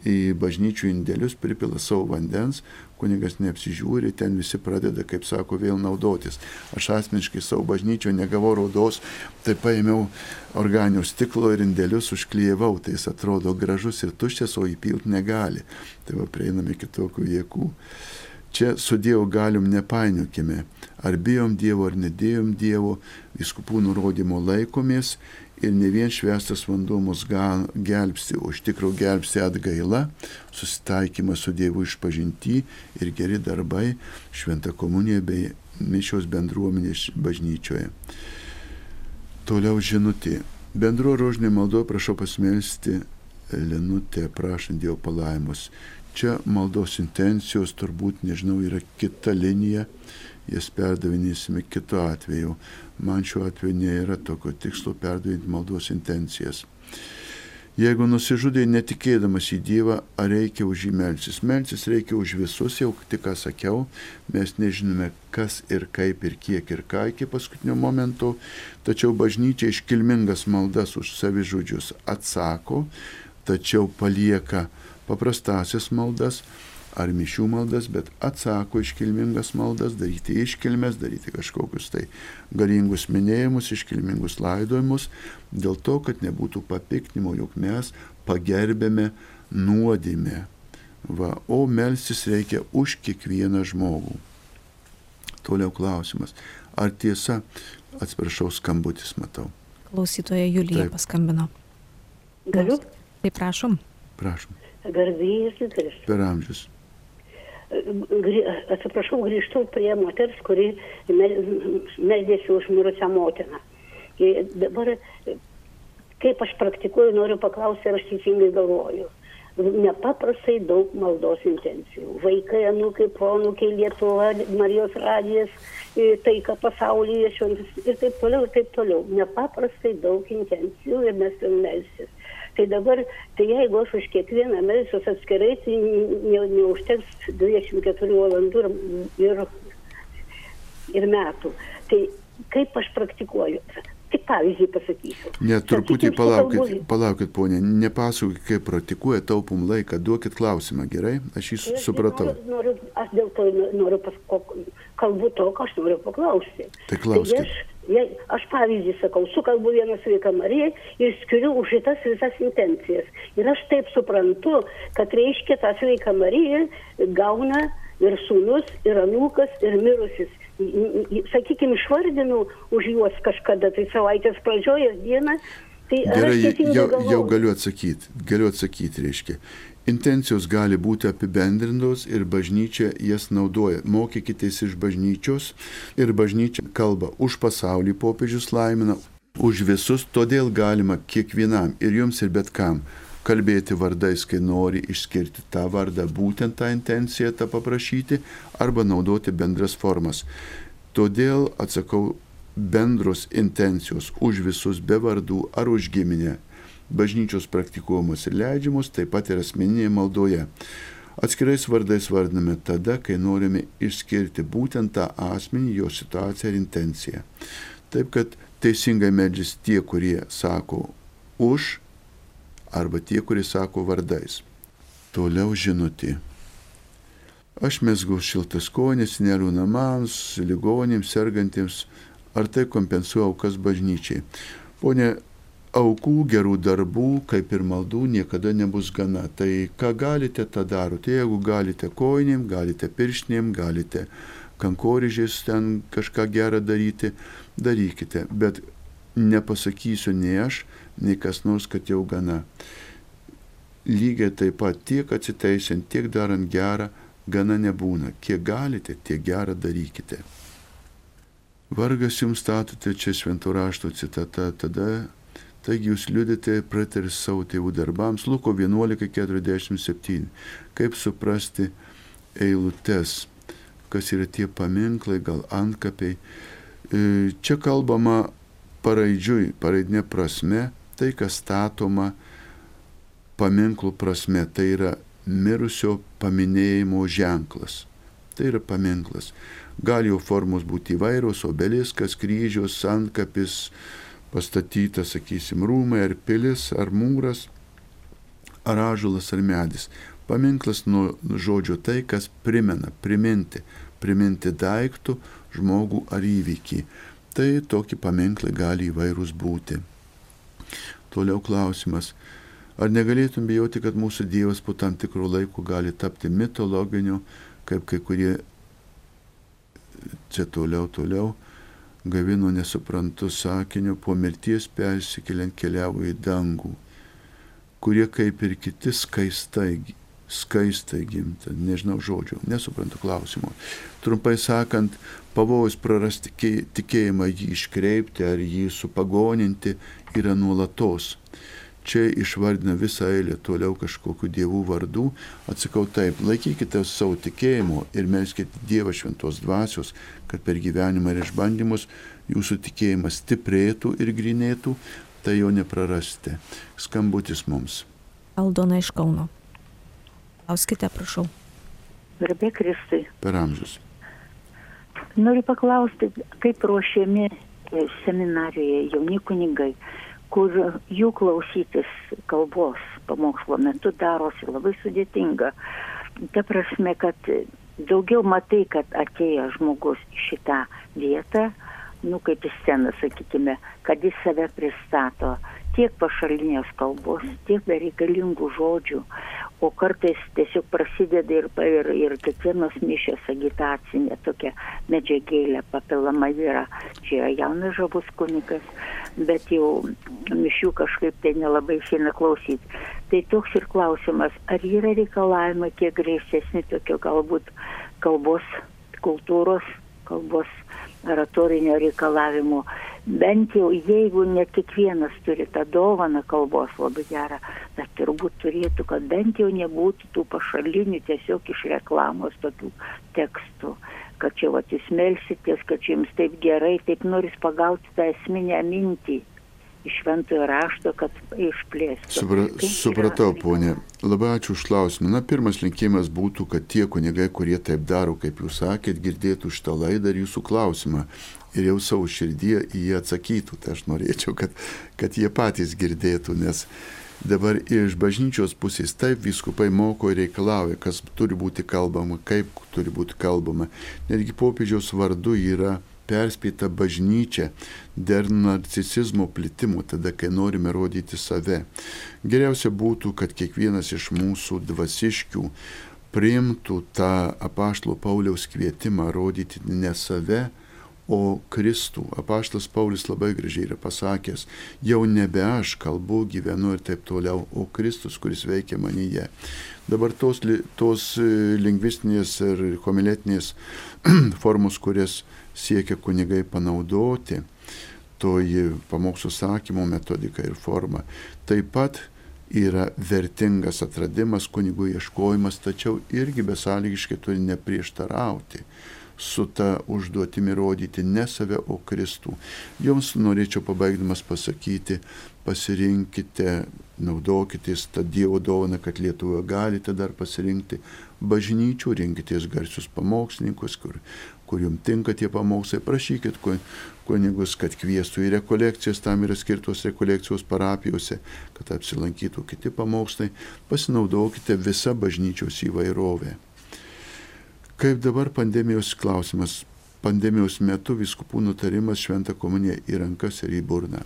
į bažnyčių indėlius, pripila savo vandens, kunigas neapsižiūri, ten visi pradeda, kaip sako, vėl naudotis. Aš asmeniškai savo bažnyčio negavau raudos, tai paėmiau organinių stiklo ir indėlius užklyjevau, tai jis atrodo gražus ir tuščias, o įpilt negali. Tai va prieiname kitokių jėgų. Čia su Dievu galim nepainiokime, ar bijom Dievo, ar nedėjom Dievo, viskupų nurodymo laikomės ir ne vien švestas vanduo mus gelbsti, o iš tikrųjų gelbsti atgaila, susitaikymas su Dievu išpažinti ir geri darbai, šventa komunija bei mišios bendruomenės bažnyčioje. Toliau žinutė. Bendro rožinė maldo prašau pasmelsti Lenutė, prašant Dievo palaimus. Čia maldos intencijos turbūt, nežinau, yra kita linija, jas perdavinėsime kitu atveju. Man šiuo atveju nėra tokio tikslo perdavinti maldos intencijas. Jeigu nusižudai netikėdamas į Dievą, ar reikia už jį melsis? Melsis reikia už visus, jau tik ką sakiau, mes nežinome, kas ir kaip ir kiek ir ką iki paskutinio momento, tačiau bažnyčia iškilmingas maldas už savižudžius atsako, tačiau palieka paprastasias maldas ar mišių maldas, bet atsako iškilmingas maldas, daryti iškilmes, daryti kažkokius tai galingus minėjimus, iškilmingus laidojimus, dėl to, kad nebūtų papiknimo, jog mes pagerbėme nuodėmę. Va, o melsis reikia už kiekvieną žmogų. Toliau klausimas. Ar tiesa, atsiprašau, skambutis matau. Klausytoja Julija Taip. paskambino. Galiu? Taip, prašom. Prašom garbėjus Kristus. Per amžius. Atsiprašau, grįžtu prie moters, kuri meldėsi už mirusią motiną. Ir dabar, kaip aš praktikuoju, noriu paklausti, ar aš teisingai galvoju. Nepaprastai daug maldos intencijų. Vaikai, anūkai, pronukiai, Lietuva, Marijos radijas, taika pasaulyje, šventis ir taip toliau, ir taip toliau. Nepaprastai daug intencijų ir mes turim melsis tai dabar tai jeigu aš už kiekvieną melsiuos atskirai tai ne neužteks dvidešimt keturių valandų ir ir metų tai kaip aš praktikuoju Tik pavyzdį pasakysiu. Ne, truputį Sakykim, palaukit, palaukit, ponė, nepasakokit, kaip praktikuoja, taupum laiką, duokit klausimą, gerai? Aš jį aš supratau. Noriu, noriu, aš dėl to noriu paskok, kalbu to, ką aš noriu paklausti. Tai klauskit. Tai aš, jei, aš pavyzdį sakau, sukalbu vieną sveiką Mariją ir skiriu už šitas visas intencijas. Ir aš taip suprantu, kad reiškia tą sveiką Mariją gauna ir sūnus, ir anūkas, ir mirusis sakykime, išvardinu už juos kažkada, tai savaitės pradžioje dieną. Tai Gerai, jau, jau galiu atsakyti, galiu atsakyti, reiškia. Intencijos gali būti apibendrintos ir bažnyčia jas naudoja. Mokykitės iš bažnyčios ir bažnyčia kalba už pasaulį popiežius laimina, už visus, todėl galima kiekvienam ir jums ir bet kam kalbėti vardais, kai nori išskirti tą vardą, būtent tą intenciją tą paprašyti, arba naudoti bendras formas. Todėl atsakau bendros intencijos už visus be vardų ar už giminę. Bažnyčios praktikuojamos ir leidžiamos, taip pat ir asmeninėje maldoje. Atskirais vardais vardiname tada, kai norime išskirti būtent tą asmenį, jo situaciją ir intenciją. Taip kad teisingai medžis tie, kurie sako už arba tie, kurie sako vardais. Toliau žinutė. Aš mesgau šiltas konis, nerų namams, ligonėms, sergantiems, ar tai kompensuoja aukas bažnyčiai. Pone, aukų, gerų darbų, kaip ir maldų, niekada nebus gana. Tai ką galite, tą darote. Jeigu galite koinėm, galite pirštinėm, galite kankorėžės ten kažką gerą daryti, darykite. Bet nepasakysiu nei aš, nei kas nors, kad jau gana. Lygiai taip pat tiek atsiteisint, tiek darant gerą, gana nebūna. Kiek galite, tiek gerą darykite. Vargas jums statote čia šventų rašto citata, tada, taigi jūs liudite prateris savo tėvų darbams, Luko 11.47. Kaip suprasti eilutes, kas yra tie paminklai, gal antkapiai. E, čia kalbama paraidžiui, paraidinė prasme, tai kas statoma paminklų prasme, tai yra mirusio paminėjimo ženklas. Tai yra paminklas. Gali jo formos būti įvairios, obeliskas, kryžius, santkapis, pastatytas, sakysim, rūmai ar pilis, ar mūras, ar ažulas, ar medis. Paminklas nuo žodžio tai, kas primena, priminti, priminti daiktų, žmogų ar įvykį tai tokie paminklai gali įvairūs būti. Toliau klausimas. Ar negalėtum bijoti, kad mūsų Dievas po tam tikrų laikų gali tapti mitologiniu, kaip kai kurie čia toliau, toliau, gavino nesuprantu sakiniu, po mirties persikeliant keliavo į dangų, kurie kaip ir kiti skaistai skaistai gimta, nežinau žodžio, nesuprantu klausimo. Trumpai sakant, pavojus prarasti tikėjimą, jį iškreipti ar jį supagoninti yra nuolatos. Čia išvardina visą eilę toliau kažkokių dievų vardų. Atsakau taip, laikykite savo tikėjimo ir melskite Dievą šventos dvasios, kad per gyvenimą ir išbandymus jūsų tikėjimas stiprėtų ir grinėtų, tai jo neprarasite. Skambutis mums. Aldona iš Kauno. Klauskite, prašau. Garbė Kristui. Per amžius. Noriu paklausti, kaip ruošiami seminarijoje jauni kunigai, kur jų klausytis kalbos pamokslo metu darosi labai sudėtinga. Ta prasme, kad daugiau matai, kad atėjo žmogus į šitą vietą, nu kaip į sceną, sakykime, kad jis save pristato tiek pašalinės kalbos, tiek bereikalingų žodžių, o kartais tiesiog prasideda ir, ir, ir kiekvienos mišės agitacinė tokia medžiagėlė papilama yra. Čia yra jaunas žavus kunikas, bet jau mišių kažkaip tai nelabai išeina klausyti. Tai toks ir klausimas, ar yra reikalavimai kiek griežtesni tokio galbūt kalbos kultūros, kalbos oratorinio reikalavimo bent jau jeigu ne kiekvienas turi tą dovaną kalbos labai gerą, bet turbūt turėtų, kad bent jau nebūtų tų pašalinių tiesiog iš reklamos tokių tekstų, kad čia vat jūs melsitės, kad čia jums taip gerai, taip noris pagauti tą esminę mintį iš šventojo rašto, kad išplėstų. Supra, supratau, ponė. Labai ačiū už klausimą. Na, pirmas linkimas būtų, kad tie kunigai, kurie taip daro, kaip jūs sakėt, girdėtų šitą laidą ir jūsų klausimą ir jau savo širdyje į jį atsakytų. Tai aš norėčiau, kad, kad jie patys girdėtų, nes dabar iš bažnyčios pusės taip viskupai moko ir reikalauja, kas turi būti kalbama, kaip turi būti kalbama. Netgi popiežiaus vardu yra perspėta bažnyčia dėl narcisizmo plitimo, tada, kai norime rodyti save. Geriausia būtų, kad kiekvienas iš mūsų dvasiškių priimtų tą apaštalo Pauliaus kvietimą rodyti ne save, o Kristų. Apaštas Paulius labai gražiai yra pasakęs, jau nebe aš kalbu, gyvenu ir taip toliau, o Kristus, kuris veikia manyje. Dabar tos, tos e, lingvistinės ir homiletinės formos, kurias siekia kunigai panaudoti, toji pamokslų sakymo metodika ir forma, taip pat yra vertingas atradimas, kunigų ieškojimas, tačiau irgi besąlygiškai turi neprieštarauti su ta užduotimi rodyti ne save, o Kristų. Jums norėčiau pabaigdamas pasakyti, pasirinkite, naudokitės tą Dievo dovaną, kad Lietuvoje galite dar pasirinkti bažnyčių, rinkitės garsius pamokslininkus, kur, kur jums tinka tie pamokslai, prašykit kunigus, kad kvieštų į rekolekcijas, tam yra skirtos rekolekcijos parapijose, kad apsilankytų kiti pamokslai, pasinaudokite visą bažnyčios įvairovę. Kaip dabar pandemijos klausimas? Pandemijos metu viskupų nutarimas šventą komuniją į rankas ir į burną.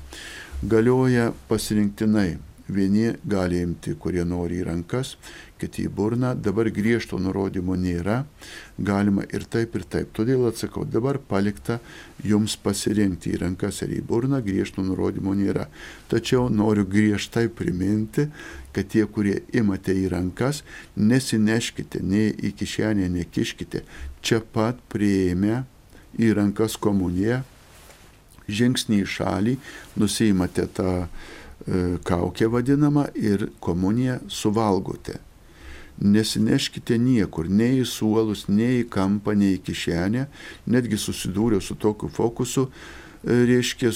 Galioja pasirinktinai Vieni gali imti, kurie nori į rankas, kiti į burną. Dabar griežto nurodymo nėra. Galima ir taip, ir taip. Todėl atsakau, dabar palikta jums pasirinkti į rankas ar į burną, griežto nurodymo nėra. Tačiau noriu griežtai priminti, kad tie, kurie imate į rankas, nesineškite, nei į kišenę nekiškite. Čia pat prieėmė į rankas komuniją, žingsnį į šalį, nusimate tą E, kaukė vadinama ir komuniją suvalgote. Nesineškite niekur, nei į suolus, nei į kampą, nei į kišenę, netgi susidūriau su tokiu fokusu, e, reiškia,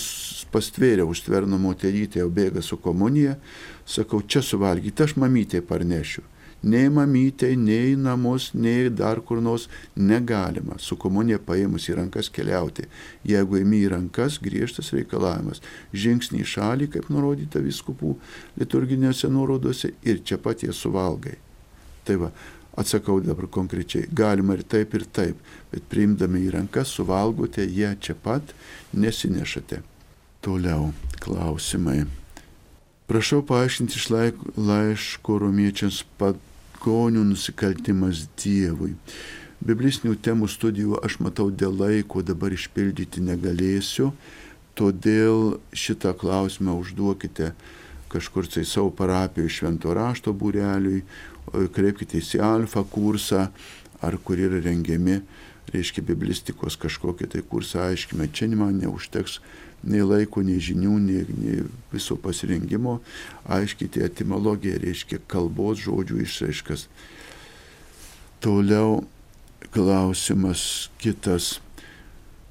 pastvėrė užtverno moterytė, jau bėga su komunija, sakau, čia suvalgyti, aš mamytė parnešiu nei mamytei, nei namus, nei dar kur nors negalima su komunija paėmus į rankas keliauti. Jeigu imi į rankas, griežtas reikalavimas. Žingsnį į šalį, kaip nurodyta viskupų liturginėse nurodose ir čia pat jie suvalgai. Tai va, atsakau dabar konkrečiai, galima ir taip, ir taip, bet priimdami į rankas suvalgote, jie čia pat nesinešate. Toliau klausimai. Prašau paaiškinti iš laiško romiečiams pagonių nusikaltimas Dievui. Biblistinių temų studijų aš matau dėl laiko dabar išpildyti negalėsiu, todėl šitą klausimą užduokite kažkur tai savo parapijoje švento rašto būreliui, kreipkitės į alfa kursą, ar kur yra rengiami, reiškia, biblistikos kažkokie tai kursą aiškime. Čia man neužteks nei laiko, nei žinių, nei, nei viso pasirengimo aiškyti etimologiją, reiškia kalbos žodžių išraiškas. Toliau klausimas kitas.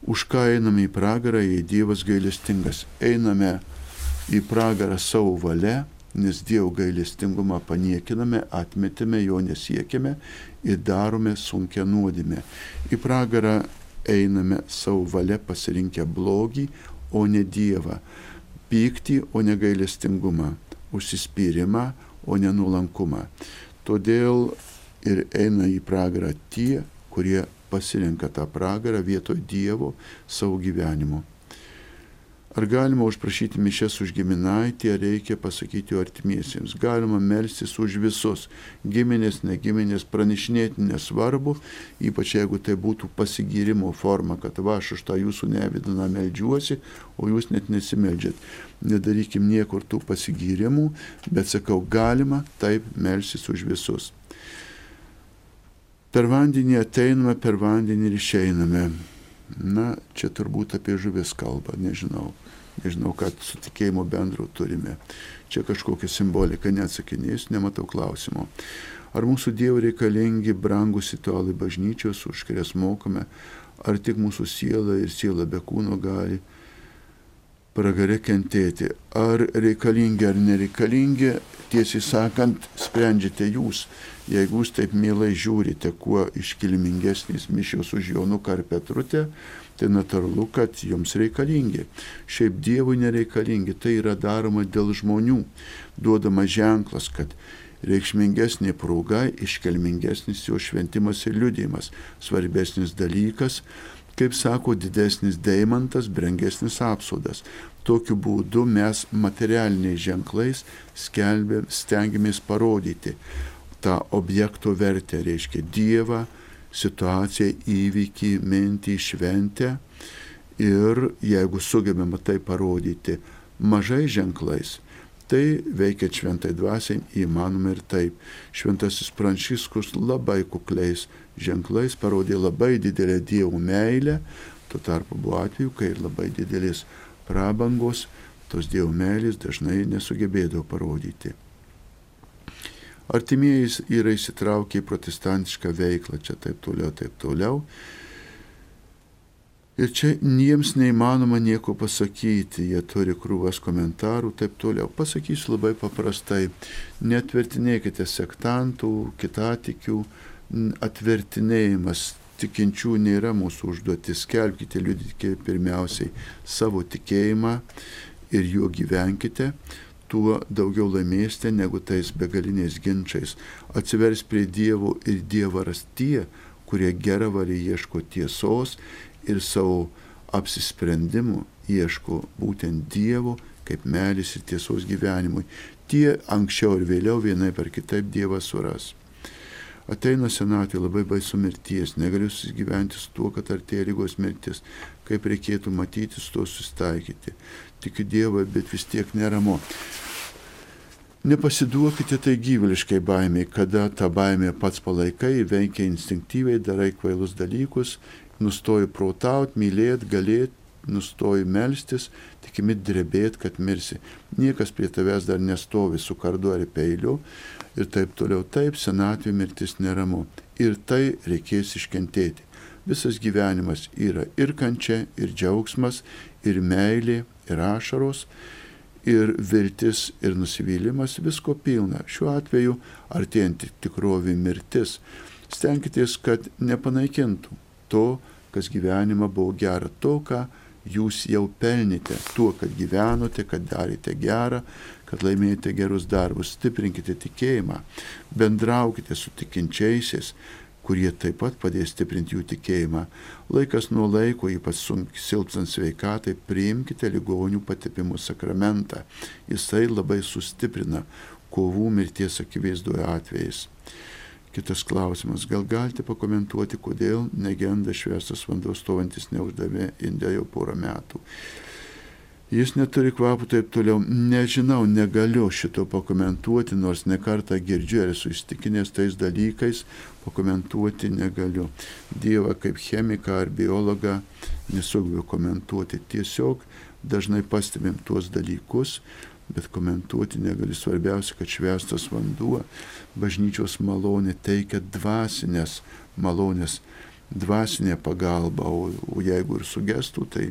Už ką einame į pragarą, jei Dievas gailestingas? Einame į pragarą savo valia, nes Dievo gailestingumą paniekiname, atmetime, jo nesiekime ir darome sunkia nuodėmė. Į pragarą einame savo valia pasirinkę blogį, o ne Dievą, pyktį, o ne gailestingumą, užsispyrimą, o ne nuolankumą. Todėl ir eina į pragarą tie, kurie pasirenka tą pragarą vietoj Dievo savo gyvenimu. Ar galima užprašyti mišes už giminaitį, ar reikia pasakyti artimiesiems? Galima melstis už visus, giminės, negiminės, pranešinėti nesvarbu, ypač jeigu tai būtų pasigyrimo forma, kad va aš už tą jūsų nevidiną meldžiuosi, o jūs net nesimeldžiat. Nedarykim niekur tų pasigyrimų, bet sakau, galima taip melstis už visus. Per vandenį ateiname, per vandenį ir išeiname. Na, čia turbūt apie žuvis kalba, nežinau. Nežinau, ką su tikėjimu bendro turime. Čia kažkokia simbolika, neatsakinėsiu, nematau klausimo. Ar mūsų Dievui reikalingi brangus ritualai bažnyčios, už kurias mokame, ar tik mūsų siela ir siela be kūno gali pragare kentėti. Ar reikalingi ar nereikalingi, tiesiai sakant, sprendžiate jūs. Jeigu jūs taip mielai žiūrite, kuo iškilmingesnis mišios už Jonuką ar Petrutę, tai natūralu, kad jums reikalingi. Šiaip Dievui nereikalingi, tai yra daroma dėl žmonių, duodama ženklas, kad reikšmingesnė proga, iškelmingesnis jo šventimas ir liudijimas, svarbesnis dalykas kaip sako, didesnis deimantas, brangesnis apsaudas. Tokiu būdu mes materialiniais ženklais skelbėm, stengiamės parodyti. tą objekto vertę, reiškia Dievą, situaciją, įvykį, mintį, šventę. Ir jeigu sugebame tai parodyti mažai ženklais, tai veikia šventai dvasiai įmanoma ir taip. Šventasis Pranciškus labai kukliais ženklais parodė labai didelę Dievo meilę, tuo tarpu buvo atveju, kai ir labai didelis prabangos tos Dievo meilės dažnai nesugebėdavo parodyti. Artimieji yra įsitraukę į protestantišką veiklą, čia taip toliau, taip toliau. Ir čia jiems neįmanoma nieko pasakyti, jie turi krūvas komentarų, taip toliau. Pasakysiu labai paprastai, netvertinėkite sektantų, kitatikių, atvertinėjimas tikinčių nėra mūsų užduotis, skelbkite, liudykite pirmiausiai savo tikėjimą ir juo gyvenkite, tuo daugiau laimėsite negu tais begaliniais ginčiais. Atsivers prie Dievo ir Dievaras tie, kurie gerą varį ieško tiesos ir savo apsisprendimų ieško būtent Dievo kaip melis ir tiesos gyvenimui. Tie anksčiau ir vėliau vienai per kitaip Dievą suras. Ateina senatvė labai baisu mirties, negaliu susigyventi su tuo, kad artėja lygos mirtis, kaip reikėtų matyti, su to susitaikyti. Tikiu Dievą, bet vis tiek neramu. Nepasiduokite tai gyvuliškai baimiai, kada tą baimę pats palaikai, veikia instinktyviai, darai kvailus dalykus, nustoji protauti, mylėti, galėti, nustoji melstis, tikimi drebėti, kad mirsi. Niekas prie tavęs dar nestovi su kardu ar peiliu ir taip toliau. Taip, senatvė mirtis neramu. Ir tai reikės iškentėti. Visas gyvenimas yra ir kančia, ir džiaugsmas, ir meilė, ir ašaros ir viltis ir nusivylimas visko pilna. Šiuo atveju artėjant tikrovį mirtis, stenkitės, kad nepanaikintų to, kas gyvenimą buvo gera, to, ką jūs jau pelnite, tuo, kad gyvenote, kad darėte gerą, kad laimėjote gerus darbus, stiprinkite tikėjimą, bendraukite su tikinčiaisiais, kurie taip pat padės stiprinti jų tikėjimą. Laikas nuo laiko, ypač silpsant sveikatai, priimkite ligonių patepimo sakramentą. Jisai labai sustiprina kovų mirties akivaizdoje atvejais. Kitas klausimas. Gal galite pakomentuoti, kodėl negenda šviesas vanduo stovantis neuždavė Indiją jau porą metų? Jis neturi kvapų taip toliau. Nežinau, negaliu šito pakomentuoti, nors nekartą girdžiu ir esu įstikinęs tais dalykais, pakomentuoti negaliu. Dievą kaip chemiką ar biologą nesugebu komentuoti. Tiesiog dažnai pastebim tuos dalykus, bet komentuoti negaliu. Svarbiausia, kad švestas vanduo bažnyčios malonė teikia dvasinės malonės, dvasinė pagalba, o, o jeigu ir sugestų, tai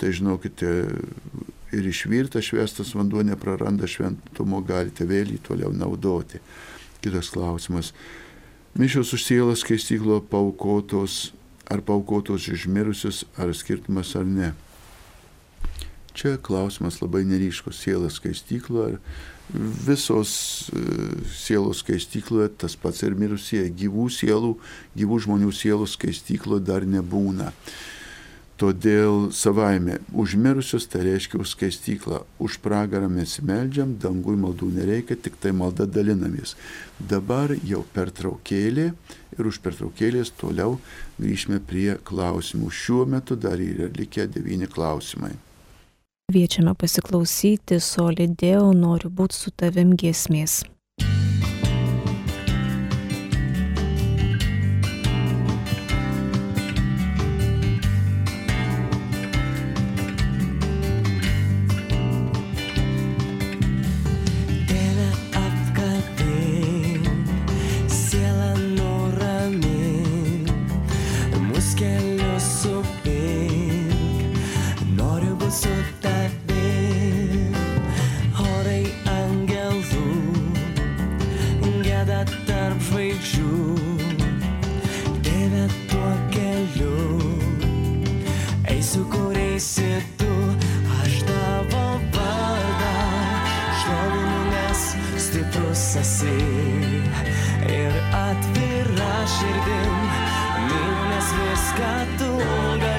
tai žinokite, ir išvirtas švestas vanduo nepraranda šventumo, galite vėl jį toliau naudoti. Kitas klausimas. Mišios už sielą skaistyklo paukotos, ar paukotos išmirusius, ar skirtumas ar ne. Čia klausimas labai neryškus. Siela skaistyklo, ar visos e, sielos skaistykloje tas pats ir mirusieji. Gyvų sielų, gyvų žmonių sielų skaistyklo dar nebūna. Todėl savaime užmirusius tai reiškia už skaistyklą, už pragarą mes meldžiam, dangui maldų nereikia, tik tai malda dalinamės. Dabar jau pertraukėlė ir už pertraukėlės toliau grįžime prie klausimų. Šiuo metu dar yra likę devyni klausimai. Kviečiame pasiklausyti Solidėjau, noriu būti su tavim giesmės. pats esi ir atvira širdim, mylinės viską tu gali.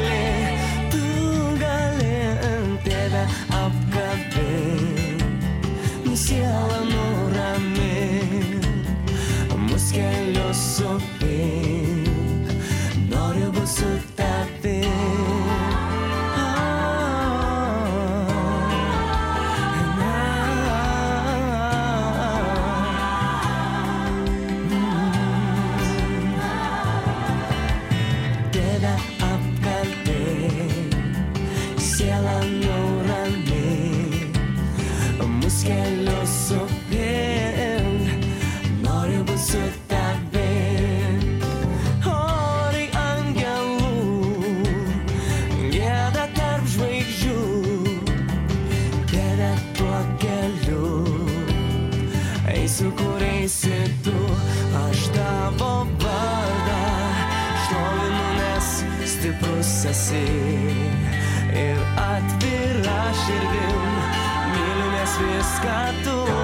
esi ir atvira širdim, myli nes viską tu.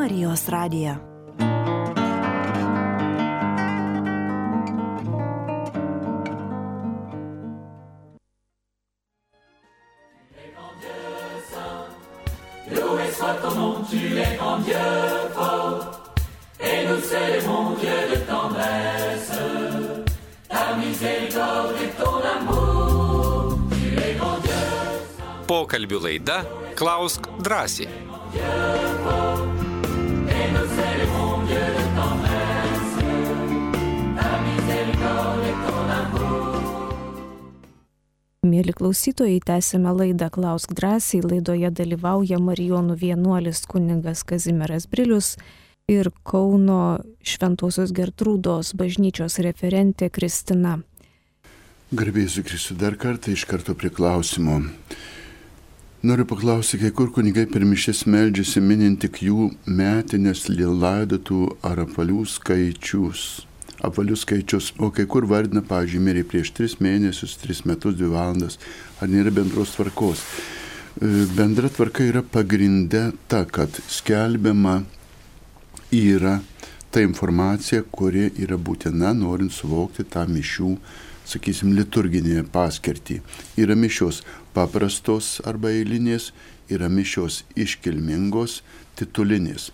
Marijos radiją. klausytojai, tęsime laidą Klausk drąsiai. Laidoje dalyvauja Marijonų vienuolis kuningas Kazimieras Brilius ir Kauno Šventojios Gertrūdos bažnyčios referentė Kristina. Garbėsiu Kristui dar kartą iš karto prie klausimo. Noriu paklausti, kai kur kunigai per mišęs meldžiasi minint tik jų metinės laidotų ar apalių skaičius. Apvalius skaičius, o kai kur vardina, pavyzdžiui, mirė prieš 3 mėnesius, 3 metus, 2 valandas, ar nėra bendros tvarkos. E, Bendra tvarka yra pagrindė ta, kad skelbiama yra ta informacija, kuri yra būtina, norint suvokti tą mišių, sakysim, liturginę paskirtį. Yra mišios paprastos arba eilinės, yra mišios iškilmingos, titulinės.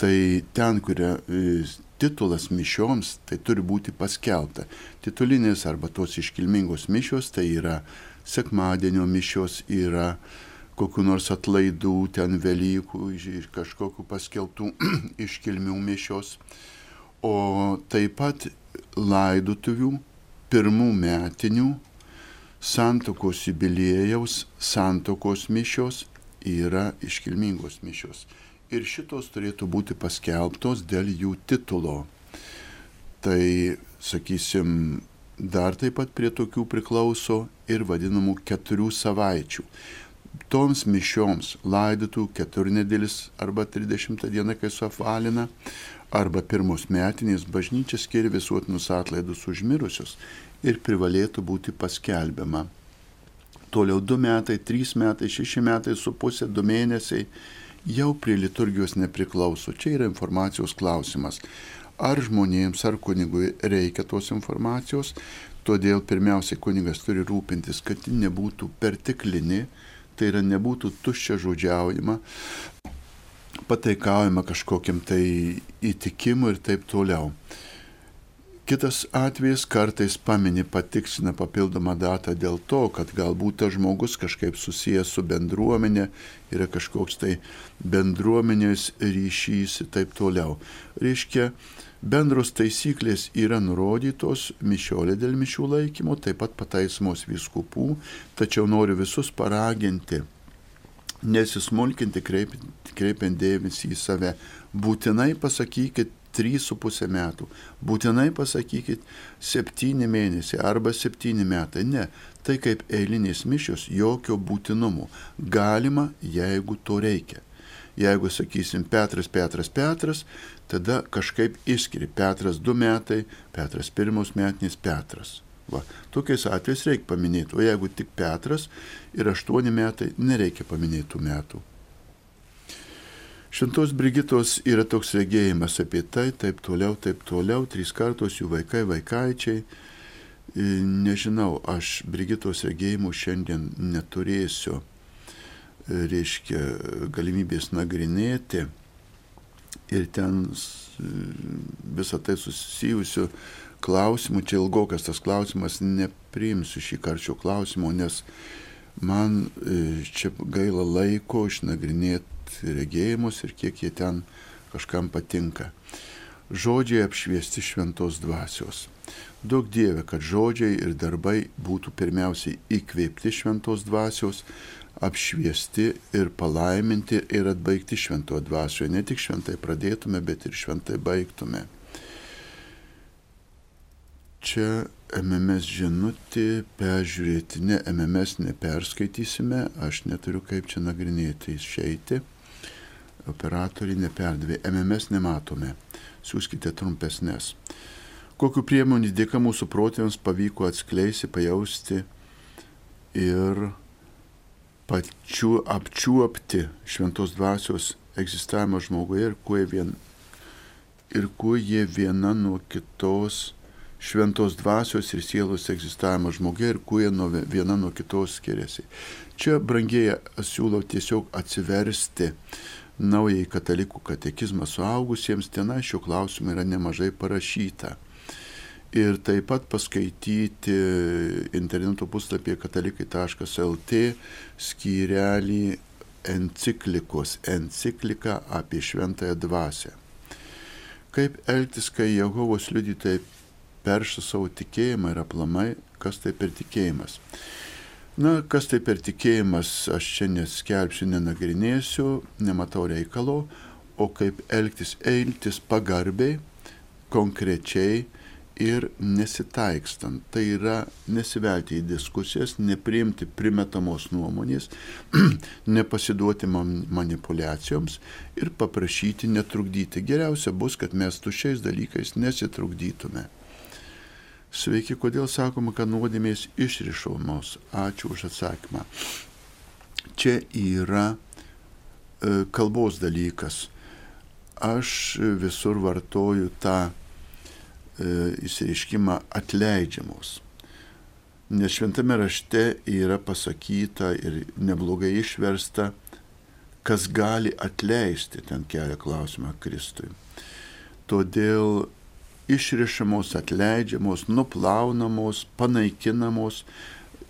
Tai ten, kuria e, titulas mišioms, tai turi būti paskelbta. Titulinės arba tos iškilmingos mišios, tai yra sekmadienio mišios, yra kokiu nors atlaidų, ten Velykų, ir kažkokiu paskelbtų iškilmių mišios. O taip pat laidotuvių pirmų metinių santokos jubiliejaus santokos mišios yra iškilmingos mišios. Ir šitos turėtų būti paskelbtos dėl jų titulo. Tai, sakysim, dar taip pat prie tokių priklauso ir vadinamų keturių savaičių. Toms mišioms laidotų keturnedėlis arba 30 diena, kai suapvalina, arba pirmos metinės bažnyčia skiria visuotinus atlaidus užmirusius ir privalėtų būti paskelbiama. Toliau du metai, trys metai, šeši metai su pusė, du mėnesiai jau prie liturgijos nepriklauso. Čia yra informacijos klausimas. Ar žmonėms, ar kunigui reikia tos informacijos, todėl pirmiausiai kunigas turi rūpintis, kad ji nebūtų pertiklinė, tai yra nebūtų tuščia žodžiaujama, pataikaujama kažkokiam tai įtikimu ir taip toliau. Kitas atvejis kartais pamini patiksina papildomą datą dėl to, kad galbūt tas žmogus kažkaip susijęs su bendruomenė, yra kažkoks tai bendruomenės ryšys ir taip toliau. Reiškia, bendros taisyklės yra nurodytos mišiolė dėl mišių laikymo, taip pat pataisomos vyskupų, tačiau noriu visus paraginti nesismulkinti, kreipiant dėmesį į save. Būtinai pasakykit 3,5 metų. Būtinai pasakykit 7 mėnesiai arba 7 metai. Ne, tai kaip eilinės mišios, jokio būtinumo. Galima, jeigu to reikia. Jeigu sakysim Petras, Petras, Petras, tada kažkaip išskiri Petras 2 metai, Petras pirmos metinės Petras. Va, tokiais atvejais reikia paminėti, o jeigu tik Petras ir 8 metai, nereikia paminėti tų metų. Šventos Brigitos yra toks regėjimas apie tai, taip toliau, taip toliau, trys kartos jų vaikai, vaikaičiai. E, Nežinau, aš Brigitos regėjimų šiandien neturėsiu, e, reiškia, galimybės nagrinėti ir ten visą tai susijusiu klausimų, čia ilgokas tas klausimas, nepriimsiu šį karčių klausimų, nes man e, čia gaila laiko išnagrinėti regėjimus ir kiek jie ten kažkam patinka. Žodžiai apšviesti šventos dvasios. Daug dievė, kad žodžiai ir darbai būtų pirmiausiai įkvėpti šventos dvasios, apšviesti ir palaiminti ir atbaigti šventoje dvasioje. Ne tik šventai pradėtume, bet ir šventai baigtume. Čia MMS žinutė peržiūrėti, ne MMS neperskaitysime, aš neturiu kaip čia nagrinėti išeiti operatoriai neperdavė. MMS nematome. Siūskite trumpesnės. Kokiu priemonių dėka mūsų protėms pavyko atskleisti, pajausti ir pačiu apčiuopti šventos dvasios egzistavimą žmoguje ir kuo vien, ir kuo jie viena nuo kitos šventos dvasios ir sielos egzistavimą žmoguje ir kuo jie nuo, viena nuo kitos skiriasi. Čia, brangieji, siūlau tiesiog atsiversti naująjį katalikų katekizmą suaugusiems, ten šiuo klausimu yra nemažai parašyta. Ir taip pat paskaityti interneto puslapyje katalikai.lt skyrelį enciklikos, enciklika apie šventąją dvasę. Kaip elgtis, kai Jehovos liudytojai perša savo tikėjimą ir aplamai, kas tai per tikėjimas. Na, kas tai per tikėjimas, aš čia neskelbsiu, nenagrinėsiu, nematau reikalo, o kaip elgtis, elgtis pagarbiai, konkrečiai ir nesitaikstant. Tai yra nesivelti į diskusijas, nepriimti primetamos nuomonės, nepasiduoti man- manipulacijoms ir paprašyti netrukdyti. Geriausia bus, kad mes tušiais dalykais nesitrukdytume. Sveiki, kodėl sakoma, kad nuodėmės išrišomos? Ačiū už atsakymą. Čia yra e, kalbos dalykas. Aš visur vartoju tą e, įsireiškimą atleidžiamos. Nes šventame rašte yra pasakyta ir neblogai išversta, kas gali atleisti, ten kelia klausimą Kristui. Todėl išrišamos, atleidžiamos, nuplaunamos, panaikinamos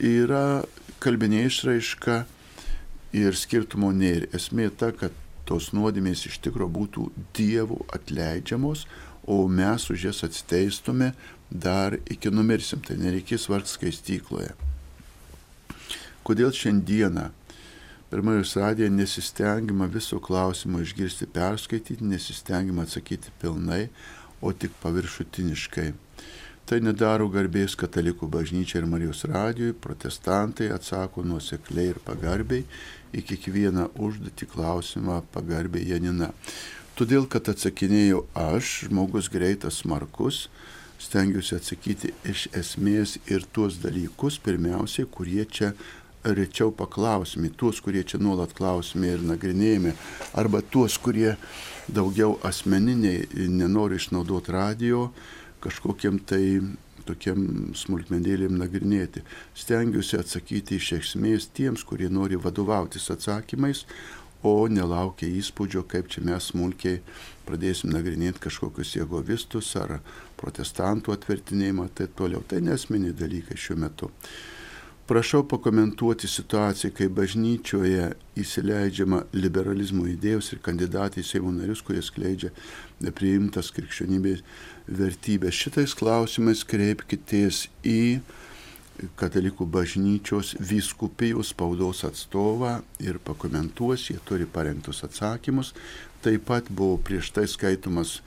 yra kalbinė išraiška ir skirtumo nėra. Esmė ta, kad tos nuodėmės iš tikrųjų būtų dievų atleidžiamos, o mes už jas atsteistume dar iki numirsim. Tai nereikės vart skaistykloje. Kodėl šiandieną per Marijos radiją nesistengima viso klausimo išgirsti perskaityti, nesistengima atsakyti pilnai, o tik paviršutiniškai. Tai nedaro garbės katalikų bažnyčia ir Marijos radijui, protestantai atsako nuosekliai ir pagarbiai į kiekvieną užduotį klausimą pagarbiai Janina. Todėl, kad atsakinėjau aš, žmogus greitas, smarkus, stengiuosi atsakyti iš esmės ir tuos dalykus, pirmiausiai, kurie čia rečiau paklausimi, tuos, kurie čia nuolat klausimi ir nagrinėjami, arba tuos, kurie daugiau asmeniniai nenori išnaudoti radio kažkokiem tai tokiem smulkmenėlėm nagrinėti. Stengiuosi atsakyti iš esmės tiems, kurie nori vadovautis atsakymais, o nelaukia įspūdžio, kaip čia mes smulkiai pradėsim nagrinėti kažkokius jėgovistus ar protestantų atvertinėjimą, tai toliau. Tai nesminiai dalykai šiuo metu. Prašau pakomentuoti situaciją, kai bažnyčioje įsileidžiama liberalizmo idėjos ir kandidatai į Seimo narius, kurie skleidžia nepriimtas krikščionybės vertybės. Šitais klausimais kreipkitės į katalikų bažnyčios vyskupijų spaudos atstovą ir pakomentuos, jie turi parengtus atsakymus. Taip pat buvo prieš tai skaitomas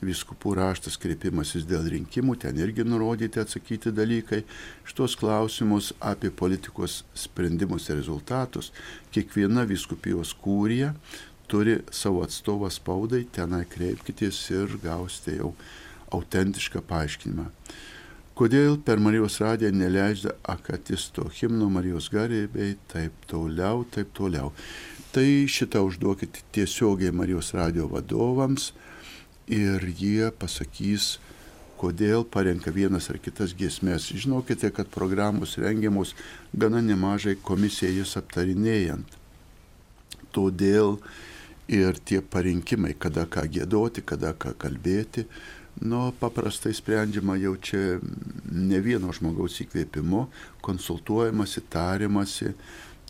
viskupų raštas kreipimasis dėl rinkimų, ten irgi nurodyti atsakyti dalykai. Šitos klausimus apie politikos sprendimus ir rezultatus kiekviena viskupijos kūrija turi savo atstovą spaudai, tenai kreipkitės ir gausite jau autentišką paaiškinimą. Kodėl per Marijos radiją neleidžia akatisto himno Marijos garbei, taip toliau, taip toliau. Tai šitą užduokite tiesiogiai Marijos radio vadovams ir jie pasakys, kodėl parenka vienas ar kitas giesmės. Žinokite, kad programos rengiamos gana nemažai komisijai jas aptarinėjant. Todėl ir tie parinkimai, kada ką gėdoti, kada ką kalbėti, nu, paprastai sprendžiama jau čia ne vieno žmogaus įkvėpimu, konsultuojamasi, tariamasi,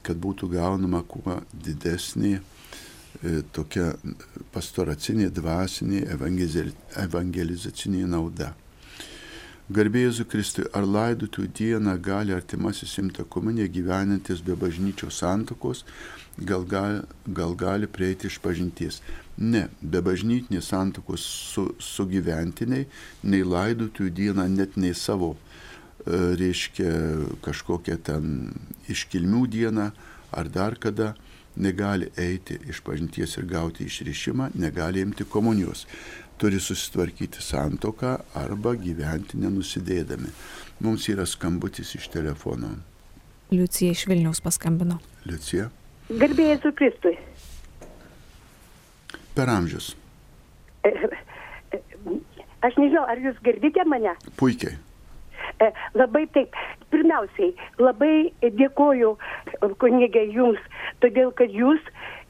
kad būtų gaunama kuo didesnė e, tokia pastoracinė, dvasinė, evangeliz- evangelizacinė nauda. Garbėjėzu Kristui, ar laidotų dieną gali artimasis imti komuniją gyvenantis be bažnyčios santokos, gal, gal, gal gali prieiti iš pažinties. Ne, be bažnytinės santokos su, su gyventiniai, nei laidotų dieną, net nei savo, e, reiškia, kažkokią ten iškilmių dieną ar dar kada negali eiti iš pažinties ir gauti išrišimą, negali imti komunijos turi susitvarkyti santoką arba gyventi nenusidėdami. Mums yra skambutis iš telefono. Liucija iš Vilniaus paskambino. Liucija, Garbėjai su Kristui. per amžius. Aš nežinau, ar jūs girdite mane? Puikiai. E, Labai taip. Pirmiausiai, labai dėkoju kunigė jums, todėl kad jūs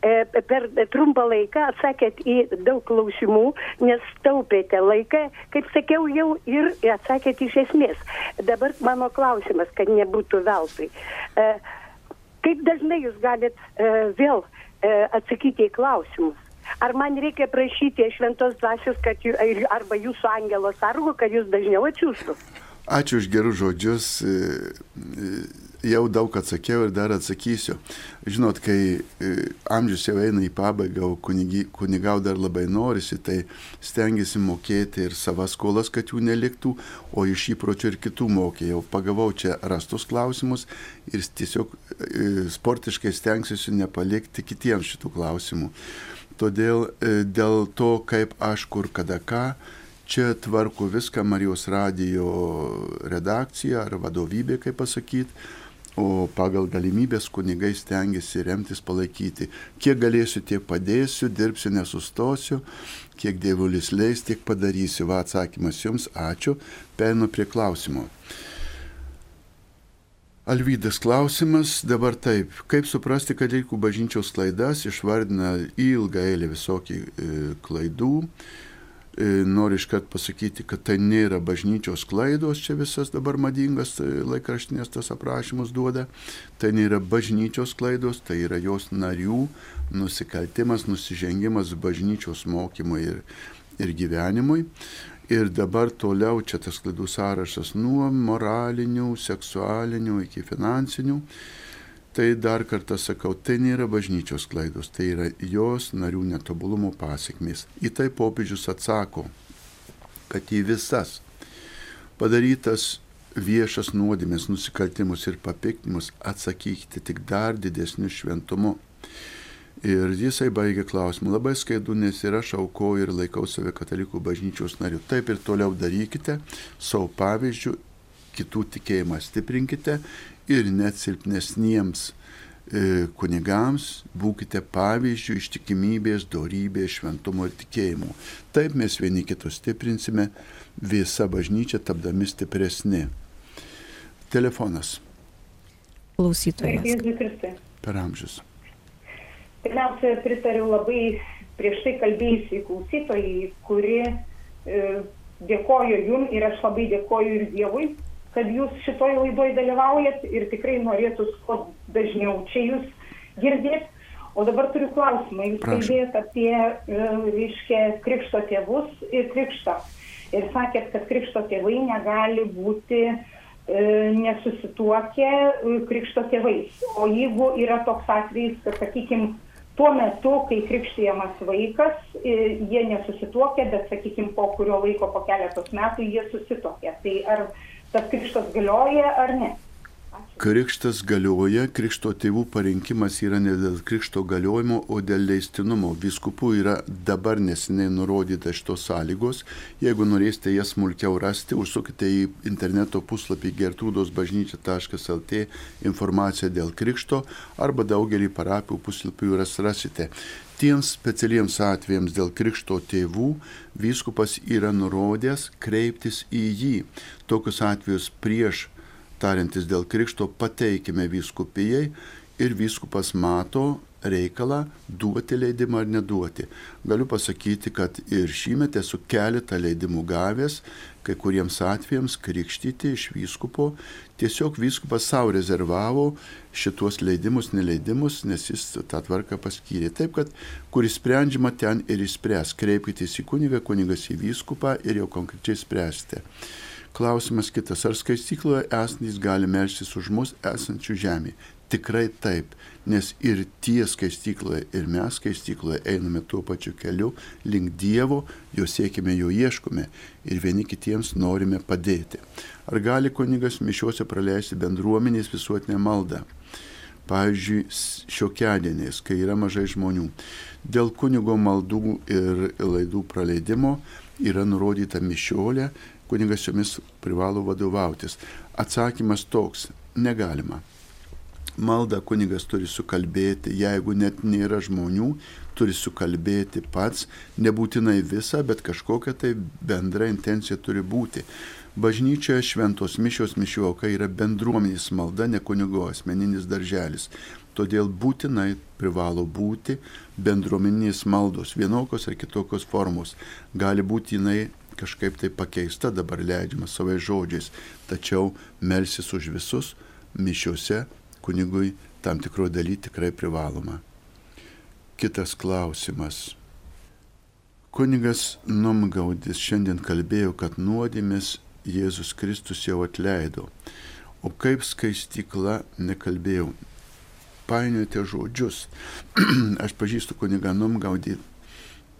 e, per trumpą laiką atsakėt į daug klausimų, nes taupėte laiką, kaip sakiau, jau ir atsakėt iš esmės. Dabar mano klausimas, kad nebūtų veltui. E, Kaip dažnai jūs galit e, vėl e, atsakyti į klausimus? Ar man reikia prašyti šventos dvasios, kad jų, ar- arba jūsų angelo sargo, kad jūs dažniau atsiųstų? Ačiū už gerus žodžius. E, e, jau daug atsakiau ir dar atsakysiu. Žinot, kai e, amžius jau eina į pabaigą, o kunigi, kunigau dar labai norisi, tai stengiasi mokėti ir savas skolas, kad jų neliktų, o iš įpročių ir kitų mokė. Jau pagavau čia rastus klausimus ir tiesiog sportiškai stengsiuosi nepalikti kitiems šitų klausimų. Todėl dėl to, kaip aš kur kada ką, čia tvarko viską Marijos radijo redakcija ar vadovybė, kaip pasakyti o pagal galimybės kunigai stengiasi remtis, palaikyti. Kiek galėsiu, tiek padėsiu, dirbsiu, nesustosiu, kiek dievulis leis, tiek padarysiu. Va atsakymas jums, ačiū. Peinu prie klausimo. Alvydas klausimas dabar taip, kaip suprasti katalikų bažnyčios klaidas, išvardina ilgą eilę visokių e, klaidų, e, noriu iškart pasakyti, kad tai nėra bažnyčios klaidos, čia visas dabar madingas e, laikraštinės tas aprašymus duoda, tai nėra bažnyčios klaidos, tai yra jos narių nusikaltimas, nusižengimas bažnyčios mokymui ir, ir gyvenimui. Ir dabar toliau čia tas klaidų sąrašas nuo moralinių, seksualinių iki finansinių. Tai dar kartą sakau, tai nėra bažnyčios klaidos, tai yra jos narių netobulumo pasiekmės. Į tai popiežius atsako, kad į visas padarytas viešas nuodėmės, nusikaltimus ir papiktinimus atsakykite tik dar didesniu šventumu. Ir jisai baigė klausimą, labai skaidu, nes ir aš aukoju ir laikau save katalikų bažnyčios nariu. Taip ir toliau darykite, savo pavyzdžių, kitų tikėjimą stiprinkite ir net silpnesniems e, kunigams būkite pavyzdžių ištikimybės, dorybės, šventumo ir tikėjimo. Taip mes vieni kitus stiprinsime, visa bažnyčia tapdami stipresni. Telefonas. Klausytojas. Per amžius. Pirmiausia, pritariu labai prieš tai kalbėjusiai klausytojai, kuri e, dėkoju jum ir aš labai dėkoju ir Dievui, kad jūs šitoj laidoj dalyvaujat ir tikrai norėtų kuo dažniau čia jūs girdėti. O dabar turiu klausimą. Jūs kalbėjot apie, e, reiškia, krikšto tėvus ir krikštą. Ir sakėt, kad krikšto tėvai negali būti e, nesusituokę e, krikšto tėvais. O jeigu yra toks atvejis, kad, sakykime, tuo metu, kai krikštijamas vaikas, e, jie nesusituokia, bet, sakykime, po kurio laiko, po keletos metų jie susitokia. Tai ar tas krikštas galioja ar ne? Krikštas galioja, krikšto tėvų parinkimas yra ne dėl krikšto galiojimo, o dėl leistinumo. Viskupų yra dabar nesiniai nurodyta šitos sąlygos. Jeigu norėsite jas smulkiau rasti, užsukite į interneto puslapį gertrūdosbažnyčia.lt informaciją dėl krikšto arba daugelį parapijų puslapių jas rasite. Tiems specialiems atvejams dėl krikšto tėvų vyskupas yra nurodęs kreiptis į jį. Tokius atvejus prieš tariantis dėl krikšto pateikime vyskupijai ir vyskupas mato reikalą duoti leidimą ar neduoti. Galiu pasakyti, kad ir šįmet esu keletą leidimų gavęs, kai kuriems atvejams krikštyti iš vyskupo. Tiesiog vyskupas savo rezervavo šituos leidimus, neleidimus, nes jis tą tvarką paskyrė. Taip, kad kur įsprendžiama, ten ir įspręs. Kreipkitės į kunigą, kunigas į vyskupą ir jau konkrečiai spręsite. Klausimas kitas, ar skaistykloje esantys gali melštis už mus esančių žemėje? Tikrai taip, nes ir tie skaistykloje, ir mes skaistykloje einame tuo pačiu keliu link Dievo, jo siekime, jo ieškome ir vieni kitiems norime padėti. Ar gali kunigas mišiuose praleisti bendruomenės visuotinę maldą? Pavyzdžiui, šiokiadieniais, kai yra mažai žmonių. Dėl kunigo maldų ir laidų praleidimo yra nurodyta mišiolė, kunigas jomis privalo vadovautis. Atsakymas toks - negalima. Maldą kunigas turi sukalbėti, jeigu net nėra žmonių, turi sukalbėti pats, nebūtinai visą, bet kažkokia tai bendra intencija turi būti. Bažnyčioje šventos mišios mišių auka yra bendruomenės malda, ne kunigo asmeninis darželis. Todėl būtinai privalo būti bendruomeninės maldos, vienokios ar kitokios formos. Gali būti jinai kažkaip tai pakeista dabar leidžiama savai žodžiais, tačiau melsis už visus mišiuose kunigui tam tikro daly tikrai privaloma. Kitas klausimas. Kunigas Numgaudis šiandien kalbėjo, kad nuodėmės Jėzus Kristus jau atleido, O kaip skaistikla nekalbėjau. Painiojate žodžius. Aš pažįstu kunigą Numgaudį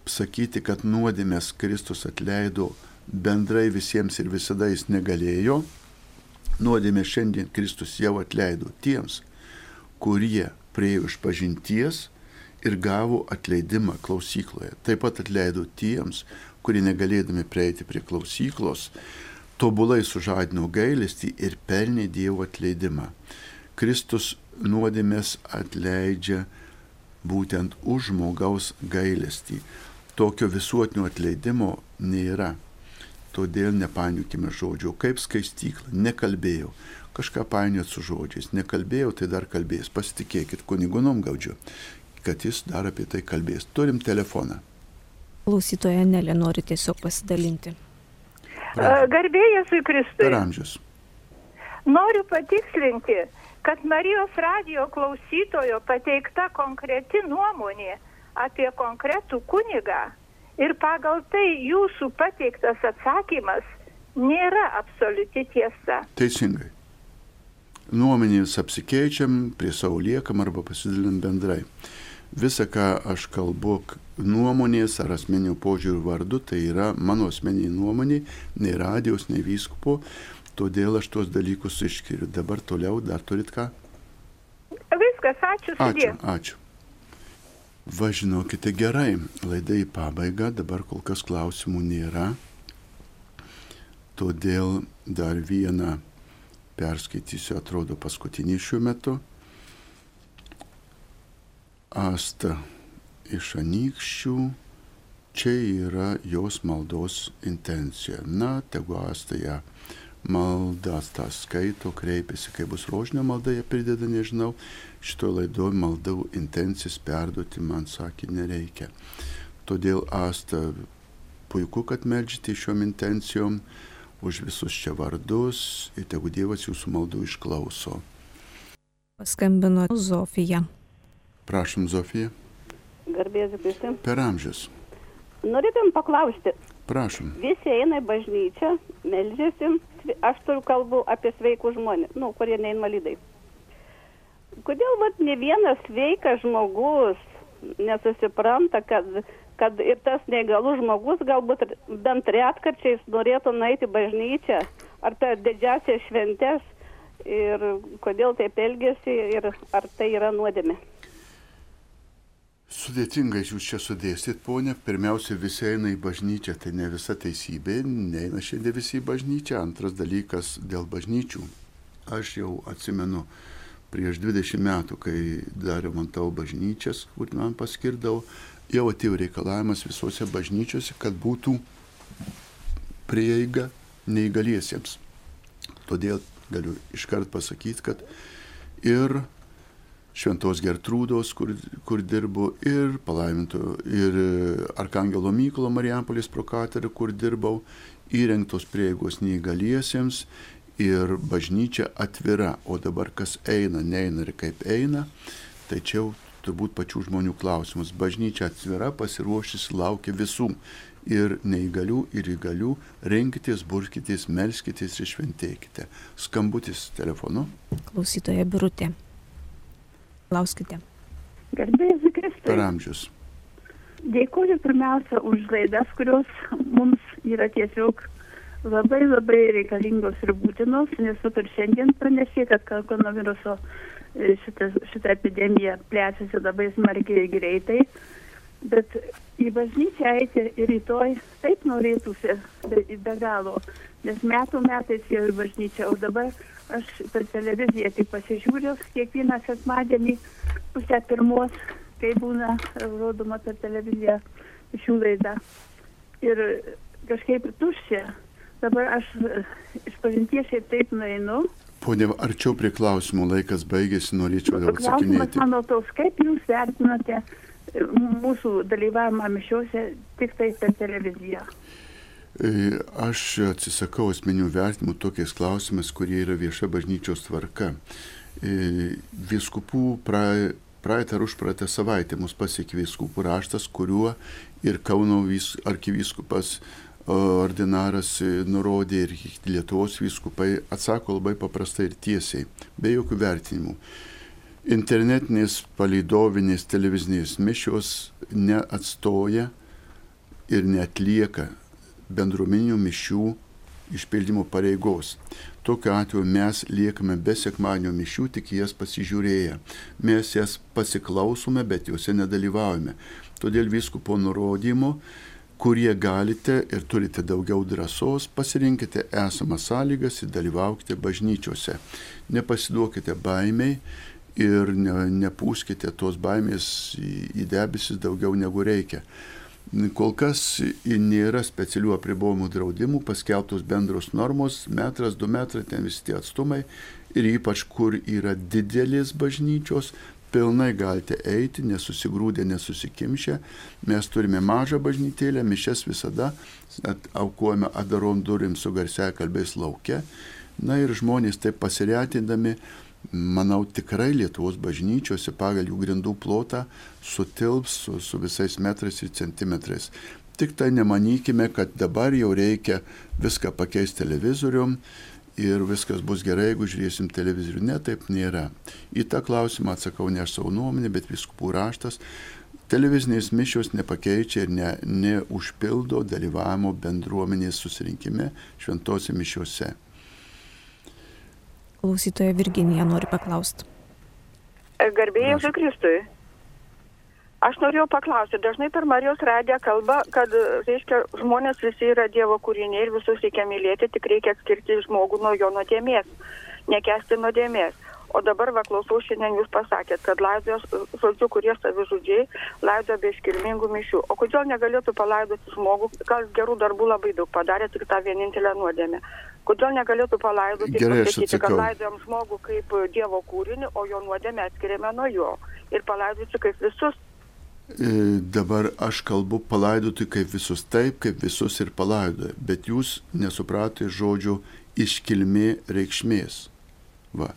sakyti, kad nuodėmės Kristus atleido bendrai visiems ir visada jis negalėjo. Nuodėmė šiandien Kristus jau atleido tiems, kurie priejo iš pažinties ir gavo atleidimą klausykloje. Taip pat atleido tiems, kurie negalėdami prieiti prie klausyklos, tobulai sužadino gailestį ir pelnė Dievo atleidimą. Kristus nuodėmės atleidžia būtent už žmogaus gailestį. Tokio visuotinio atleidimo nėra. Todėl nepainiokime žodžio, kaip skaistykla, nekalbėjau. Kažką painiot su žodžiais, nekalbėjau, tai dar kalbės. Pasitikėkit kunigonom gaudžiu, kad jis dar apie tai kalbės. Turim telefoną. Klausytoja Nelė nori tiesiog pasidalinti. Garbėjai su Kristui. Per amžius. Noriu patikslinti, kad Marijos radio klausytojo pateikta konkreti nuomonė apie konkretų kunigą ir pagal tai jūsų pateiktas atsakymas nėra absoliuti tiesa. Teisingai. Nuomonės apsikeičiam, prie savo liekam arba pasidalinam bendrai. Visa, ką aš kalbu nuomonės ar asmeninių požiūrių vardu, tai yra mano asmeninė nuomonė, nei radijos, nei vyskupo, todėl aš tuos dalykus išskiriu. Dabar toliau dar turit ką? Viskas, ačiū Ačiū, sudė. Ačiū. Važinokite gerai, laida į pabaigą, dabar kol kas klausimų nėra. Todėl dar vieną perskaitysiu, atrodo, paskutinį šiuo metu. Asta iš anykščių, čia yra jos maldos intencija. Na, tegu Asta ją maldas tą skaito, kreipiasi, kai bus rožinio malda, jie prideda, nežinau, šito laidoj maldau intencijas perduoti, man sakė, nereikia. Todėl Asta, puiku, kad melžite šiom intencijom už visus čia vardus ir tegu Dievas jūsų maldų išklauso. Paskambino Zofija. Prašom, Zofija, Garbėsiu Kristui. per amžius. Norėtum paklausti, Prašom. visi eina į bažnyčią, melžiasi, aš turiu kalbu apie sveikus žmonės, nu, kurie neinvalidai. Kodėl vat, ne vienas sveikas žmogus nesusipranta, kad, kad ir tas neįgalus žmogus galbūt bent retkarčiais norėtų nueiti bažnyčią ar per didžiasias šventes ir kodėl taip elgesi ir ar tai yra nuodėmė. Sudėtingai jūs čia sudėsit, ponė. Pirmiausia, visi eina į bažnyčią, tai ne visa teisybė, neina šiandien visi į bažnyčią. Antras dalykas dėl bažnyčių. Aš jau atsimenu prieš 20 metų, kai dar remontavau bažnyčias, kur man paskirdavo, jau atėjo reikalavimas visose bažnyčiose, kad būtų prieiga neįgaliesiems. Todėl galiu iškart pasakyti, kad ir Šventos Gertrūdos, kur, kur dirbu, ir palaiminto, ir Arkangelo Mykolo Marijampolės prokatorė, kur dirbau, įrengtos prieigos neįgaliesiems ir bažnyčia atvira, o dabar kas eina, neina ir kaip eina, tai čia jau turbūt pačių žmonių klausimus. Bažnyčia atvira, pasiruošusi laukia visų. Ir neįgalių, ir įgalių, rinkitės, burkitės, melskitės ir šventėkite. Skambutis telefonu. Klausytoja Birutė. Klauskite. Garbėjai Kristai. Per amžius. Dėkuoju pirmiausia už laidas, kurios mums yra tiesiog labai labai reikalingos ir būtinos, nes vat ir šiandien pranešė, kad koronaviruso e, šita, šita epidemija plečiasi labai smarkiai ir greitai. Bet į bažnyčią eiti ir rytoj taip norėtųsi be, be galo, nes metų metais jau į bažnyčią, o dabar aš per televiziją tik pasižiūriu kiekvieną sekmadienį pusę pirmos, kai būna rodoma per televiziją šių laida. Ir kažkaip tuščia. Dabar aš e, iš pažinties šiaip taip nueinu. Pone, arčiau prie klausimų laikas baigėsi, norėčiau dabar Klausimas atsakinėti. mano toks, kaip jūs vertinate e, mūsų dalyvavimą mišiuose tik tai per televiziją? E, Aš atsisakau asmenių vertimų tokiais klausimais, kurie yra vieša bažnyčios tvarka. E, Viskupų pra, praeitą ar užpraeitą savaitę mus pasiekė viskupų raštas, kuriuo ir Kauno vis- arkivyskupas ordinaras nurodė ir Lietuvos vyskupai atsako labai paprastai ir tiesiai, be jokių vertinimų. Internetinės palydovinės televizinės mišios neatstoja ir netlieka bendruomenių mišių išpildymo pareigos. Tokiu atveju mes liekame be sekmanio mišių, tik jas pasižiūrėję. Mes jas pasiklausome, bet juose nedalyvaujame. Todėl vyskupo nurodymo kurie galite ir turite daugiau drąsos, pasirinkite esamas sąlygas ir dalyvaukite bažnyčiose. Nepasiduokite baimiai ir ne, nepūskite tos baimės į, į debesis daugiau negu reikia. Kol kas nėra specialių apribojimų draudimų, paskelbtos bendros normos, metras, du metrai, ten visi tie atstumai ir ypač kur yra didelės bažnyčios, pilnai galite eiti, nesusigrūdę, nesusikimšę. Mes turime mažą bažnytėlę, mišes visada aukojame adarom durim su garsia kalbės laukia. Na ir žmonės taip pasiretindami, manau, tikrai Lietuvos bažnyčiose pagal jų grindų plotą sutilps su, su visais metrais ir centimetrais. Tik tai nemanykime, kad dabar jau reikia viską pakeisti televizorium ir viskas bus gerai, jeigu žiūrėsim televizorių. Ne, taip nėra. Į tą klausimą atsakau ne aš savo nuomonę, bet viskupų raštas. Televizinės mišios nepakeičia ir ne, neužpildo dalyvavimo bendruomenės susirinkime šventose mišiuose. Klausytoja Virginija nori paklausti. Garbėjai Jėzui Kristui. Aš norėjau paklausti, dažnai per Marijos radiją kalba, kad, reiškia, žmonės visi yra Dievo kūriniai ir visus reikia mylėti, tik reikia atskirti žmogų nuo jo nuodėmės, nekesti nuodėmės. O dabar, va, klausau, šiandien jūs pasakėt, kad laidojos, žodžiu, kurie savižudžiai laido be iškilmingų mišių. O kodėl negalėtų palaidoti žmogų, gal gerų darbų labai daug padarė, tik tą vienintelę nuodėmę. Kodėl negalėtų palaidoti Gerai, pasakyti, kad laidojam žmogų kaip Dievo kūrinį, o jo nuodėmę atskiriame nuo jo. Ir palaidoti kaip visus E, Dabar aš kalbu palaidoti kaip visus, taip kaip visus ir palaidoja, bet jūs nesupratote žodžio iškilmė reikšmės. Va.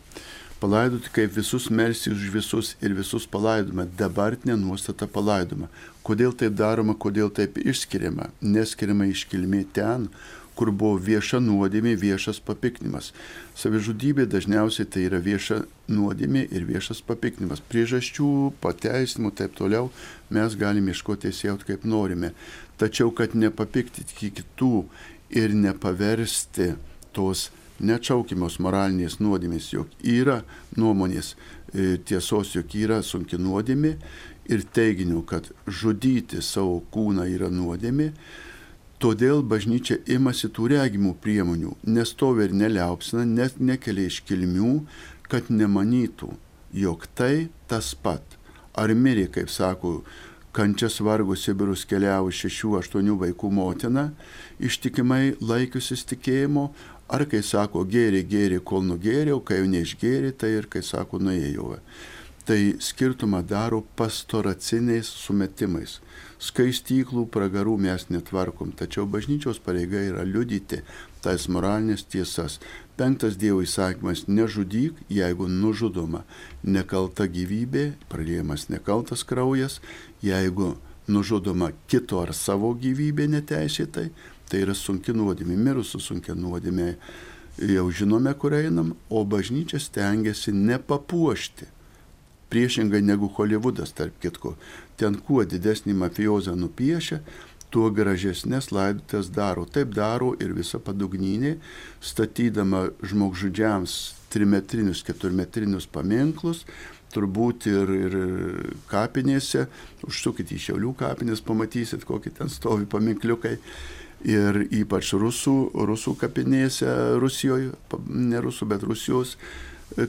Palaidoti kaip visus melsi už visus ir visus palaidoma, dabartinė nuostata palaidoma. Kodėl taip daroma, kodėl taip išskiriama? Neskiriama iškilmė ten, kur buvo vieša nuodėmė, viešas papiktinimas. Savižudybė dažniausiai tai yra vieša nuodėmė ir viešas papiktinimas. Priežasčių, pateisinimų ir taip toliau mes galime ieškoti teisėjų kaip norime. Tačiau, kad nepapiktinti kitų ir nepaversti tos neatšaukimos moralinės nuodėmės, jog yra nuomonės e, tiesos, jog yra sunki nuodėmė ir teiginių, kad žudyti savo kūną yra nuodėmė, Todėl bažnyčia imasi tų regimų priemonių, nestovi ir neliaupsina, net nekelia iškilmių, kad nemanytų, jog tai tas pat. Ar mirė, kaip sako, kančias vargus Sibirus keliavo šešių, aštuonių vaikų motina, ištikimai laikiusis tikėjimo, ar kai sako, gėrė, gėrė, kol nugėrė, o kai jau neišgėrė, tai ir kai sako, nuėjau. Tai skirtumą daro pastoraciniais sumetimais skaistyklų, pragarų mes netvarkom, tačiau bažnyčios pareiga yra liudyti tas moralinės tiesas. Penktas Dievo įsakymas - nežudyk, jeigu nužudoma nekalta gyvybė, praliejamas nekaltas kraujas, jeigu nužudoma kito ar savo gyvybė neteisėtai, tai yra sunki nuodėmė, mirusų sunkia nuodėmė. Jau žinome, kur einam, o bažnyčia stengiasi nepapuošti priešingai negu Hollywoodas, tarp kitko. Ten kuo didesnį mafiozą nupiešia, tuo gražesnės laidotės daro. Taip daro ir visa padugnynė, statydama žmogžudžiams trimetrinius, keturmetrinius paminklus, turbūt ir, ir kapinėse, užsukit į Šiaulių kapinės, pamatysit, kokie ten stovi paminkliukai. Ir ypač rusų, rusų kapinėse, Rusijoje, ne rusų, bet Rusijos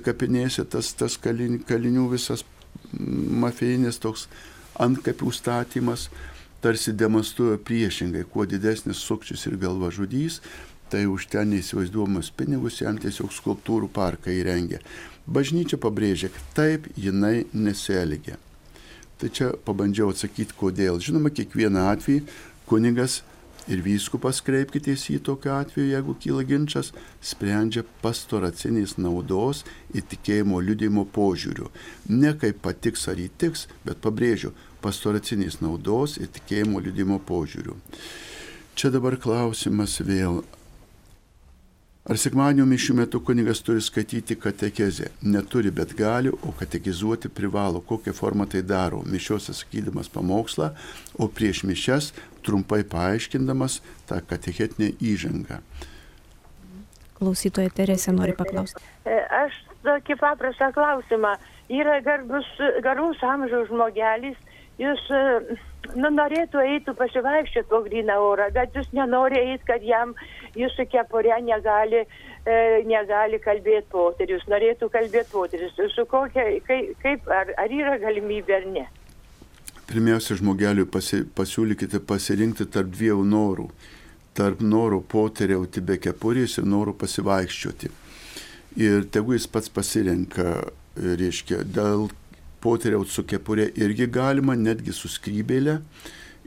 kapinėse tas, tas kalin, kalinių visas mafijinis toks antkapių statymas tarsi demonstruoja priešingai, kuo didesnis sukčius ir galva žudys, tai už ten neįsivaizduojamus pinigus jam tiesiog skulptūrų parką įrengia. Bažnyčia pabrėžia, taip jinai nesielgia. Tai čia pabandžiau atsakyti, kodėl. Žinoma, kiekvieną atvejį kunigas ir vyskupas kreipkitės į tokiu atveju, jeigu kyla ginčas, sprendžia pastoraciniais naudos ir tikėjimo liudimo požiūriu. Ne kaip patiks ar įtiks, bet pabrėžiu, pastoraciniais naudos ir tikėjimo liudimo požiūriu. Čia dabar klausimas vėl. Ar sekmadienio mišių metu kunigas turi skaityti katekezę? Neturi, bet gali, o katekizuoti privalo. Kokią formą tai daro? Mišiuose sakydamas pamokslą, o prieš mišes trumpai paaiškindamas tą katechetinę įžangą. Klausytoja Teresė nori paklausti. E, Aš tokį paprastą klausimą. Yra garbus, garus amžiaus žmogelis, jūs e, nu, norėtų eiti pasivaikščioti po gryną orą, bet jūs nenori eiti, kad jam jūsų kepurė negali, e, negali kalbėti poterius, norėtų kalbėti poterius. Su kokia, kaip, kaip ar, ar yra galimybė ar ne? Pirmiausia, žmogeliui pasi, pasiūlykite pasirinkti tarp dviejų norų. Tarp noro poteriauti be kepurės ir noro pasivaikščioti. Ir tegu jis pats pasirenka, reiškia, dėl poteriauti su kepurė irgi galima, netgi su skrybėlė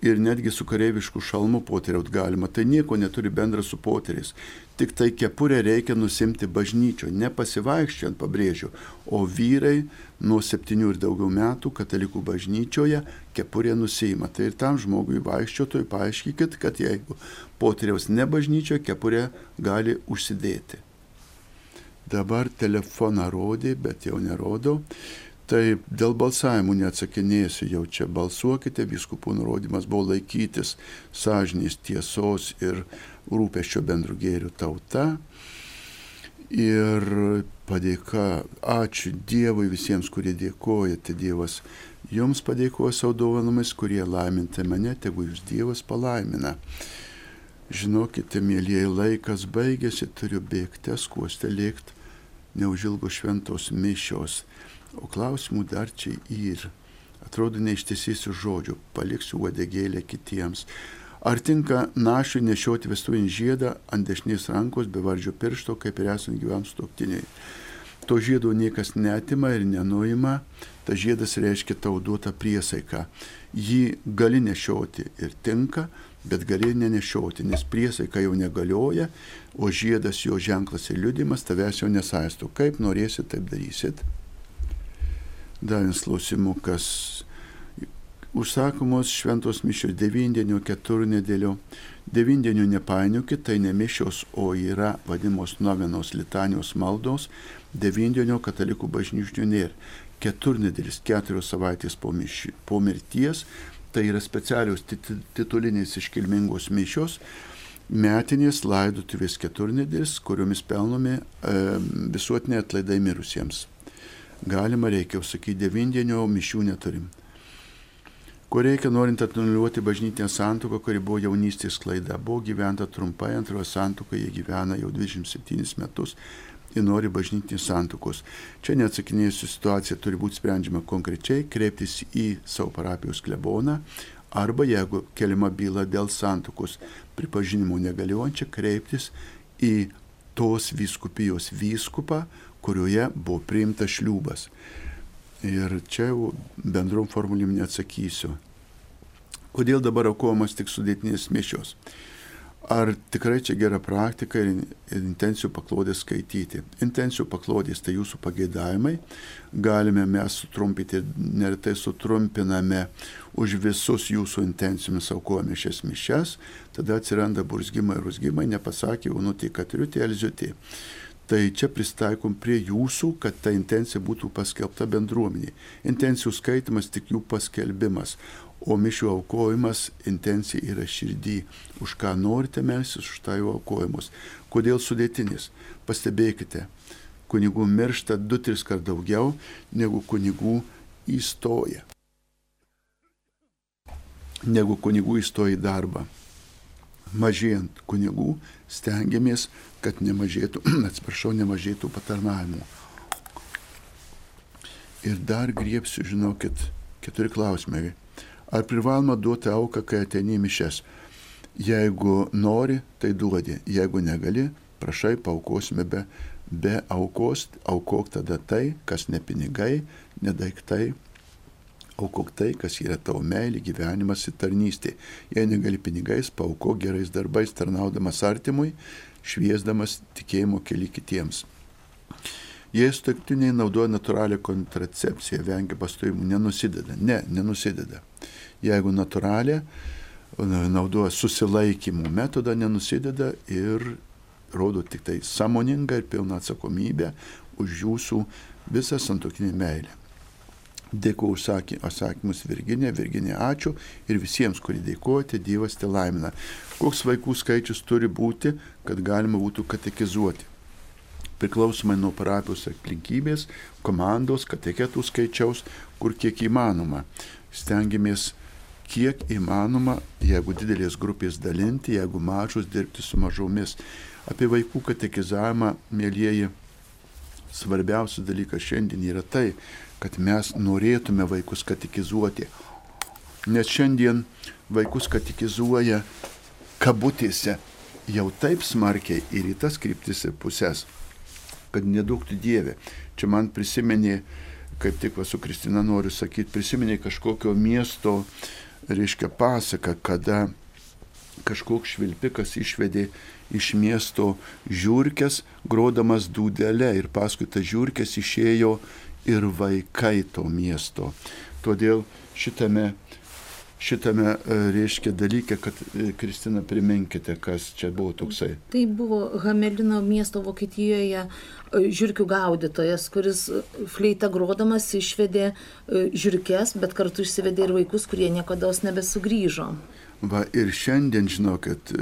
ir netgi su kareivišku šalmu poteriauti galima. Tai nieko neturi bendra su poteriais. Tik tai kepurę reikia nusimti bažnyčio, nepasivaikščiant, pabrėžiu, o vyrai nuo septynių ir daugiau metų katalikų bažnyčioje kepurė nusima. Tai ir tam žmogui vaikščiotojui paaiškikit, kad jeigu poteriaus ne bažnyčioje, kepurė gali užsidėti. Dabar telefoną rodė, bet jau nerodo. Taip, dėl balsavimų neatsakinėsiu, jau čia balsuokite, viskupų nurodymas buvo laikytis sąžinės tiesos ir rūpeščio bendrų gėrių tauta. Ir padėka, ačiū Dievui visiems, kurie dėkojate, Dievas jums padėkoja savo dovanomis, kurie laiminti mane, tegu jūs Dievas palaimina. Žinokite, mėlyje, laikas baigėsi, turiu bėgti, skuostę lėkti, neužilgo šventos mišios, o klausimų dar čia yra. Atrodo, neištiesysiu žodžių, paliksiu uodegėlę kitiems. Ar tinka našiui nešioti vestuvinį žiedą ant dešinės rankos be vardžio piršto, kaip ir esant gyvam stoktiniai? To žiedo niekas netima ir nenuima, ta žiedas reiškia tau duotą priesaiką. Jį gali nešioti ir tinka, bet gali nenešioti, nes priesaika jau negalioja, o žiedas jo ženklas ir liudimas tavęs jau nesaisto. Kaip norėsit, taip darysit. Dar vienas klausimukas. Užsakomos šventos mišios devindienio keturnedėlio. Devindienio nepainiokit, tai ne mišios, o yra vadimos novenos litanijos maldos. Devindienio katalikų bažnyčių nėra. Keturnedėlis keturios savaitės po, miši, po mirties. Tai yra specialios tit- titulinės iškilmingos mišios metinės laidotuvės keturnedėlis, kuriomis pelnomi e, visuotiniai atlaidai mirusiems. Galima reikia, jau sakyti, devindienio mišių neturim. Ko reikia norint atnuliuoti bažnytinę santuoką, kuri buvo jaunystės klaida. Buvo gyventa trumpai, antrojo santuoką jie gyvena jau 27 metus ir nori bažnytinės santuokos. Čia neatsakinėjusi situacija turi būti sprendžiama konkrečiai, kreiptis į savo parapijos kleboną arba jeigu keliama byla dėl santuokos pripažinimo negaliojančia, kreiptis į tos vyskupijos vyskupą, kurioje buvo priimtas šliūbas. Ir čia jau bendrom formulėm neatsakysiu. Kodėl dabar aukojamas tik sudėtinės mišios? Ar tikrai čia gera praktika ir intencijų paklodės skaityti? Intencijų paklodės tai jūsų pageidavimai. Galime mes sutrumpinti neretai sutrumpiname už visus jūsų intencijomis aukojame šias mišes. Tada atsiranda burzgimai ir rusgimai, nepasakė, unutė, katriutė, elziutė. Tai čia pristaikom prie jūsų, kad ta intencija būtų paskelbta bendruomeniai. Intencijų skaitimas tik jų paskelbimas, o mišių aukojimas intencija yra širdį. Už ką norite melsis, už tą jau aukojimus. Kodėl sudėtinis? Pastebėkite, kunigų miršta du, tris kart daugiau negu kunigų įstoja. Negu kunigų įstoja į darbą. Mažėjant kunigų stengiamės, kad nemažėtų, atsiprašau, nemažėtų patarnavimų. Ir dar griepsiu, žinokit, keturi klausimai. Ar privaloma duoti auką, kai ateini mišes? Jeigu nori, tai duodi. Jeigu negali, prašai, paukosime be, be aukos, aukok tada tai, kas ne pinigai, ne daiktai, aukok tai, kas yra tavo meilė, gyvenimas ir tarnystė. Jei negali pinigais, paukok gerais darbais, tarnaudamas artimui, šviesdamas tikėjimo keli kitiems. Jei sutuoktiniai naudoja natūralią kontracepciją, vengia pastojimų, nenusideda. Ne, nenusideda. Jeigu natūralią, naudoja susilaikymo metodą, nenusideda ir rodo tik tai samoningą ir pilną atsakomybę už jūsų visą santokinį meilę. Dėkuoju už atsakymus Virginė, Virginė ačiū ir visiems, kurie dėkojate, Dievas te laimina. Koks vaikų skaičius turi būti, kad galima būtų katekizuoti? Priklausomai nuo parapijos aplinkybės, komandos, kateketų skaičiaus, kur kiek įmanoma. Stengiamės kiek įmanoma, jeigu didelės grupės dalinti, jeigu mažos dirbti su mažomis. Apie vaikų katekizavimą, mėlyjeji, svarbiausias dalykas šiandien yra tai, kad mes norėtume vaikus katekizuoti. Nes šiandien vaikus katekizuoja kabutėse jau taip smarkiai ir į tas kryptis ir pusės, kad neduktų Dievė. Čia man prisiminė, kaip tik va su Kristina noriu sakyti, prisiminė kažkokio miesto, reiškia pasaka, kada kažkoks švilpikas išvedė iš miesto žiūrkės, grodamas dūdelę ir paskui tas žiūrkės išėjo ir vaikai to miesto. Todėl šitame, šitame e, reiškia dalyke, kad e, Kristina priminkite, kas čia buvo toksai. Tai buvo Hamelino miesto Vokietijoje e, žiūrkių gaudytojas, kuris fleita grodamas išvedė žiūrkės, bet kartu išsivedė ir vaikus, kurie niekada nebesugrįžo. Va ir šiandien žinau, kad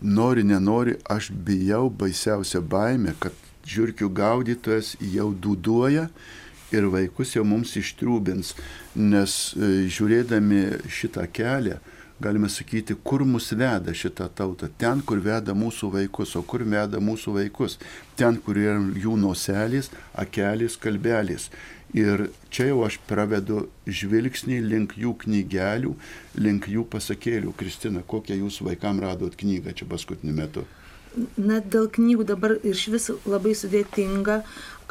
nori, nenori, aš bijau baisiausią baimę, kad žiūrkių gaudytojas jau duduoja ir vaikus jau mums ištrūbins, nes žiūrėdami šitą kelią, galime sakyti, kur mus veda šitą tautą. Ten, kur veda mūsų vaikus, o kur veda mūsų vaikus. Ten, kur yra jų noselis, akelis, kalbelis. Ir čia jau aš pravedu žvilgsnį link jų knygelių, link jų pasakėlių. Kristina, kokią jūs vaikam radot knygą čia paskutiniu metu? Na, dėl knygų dabar iš vis labai sudėtinga,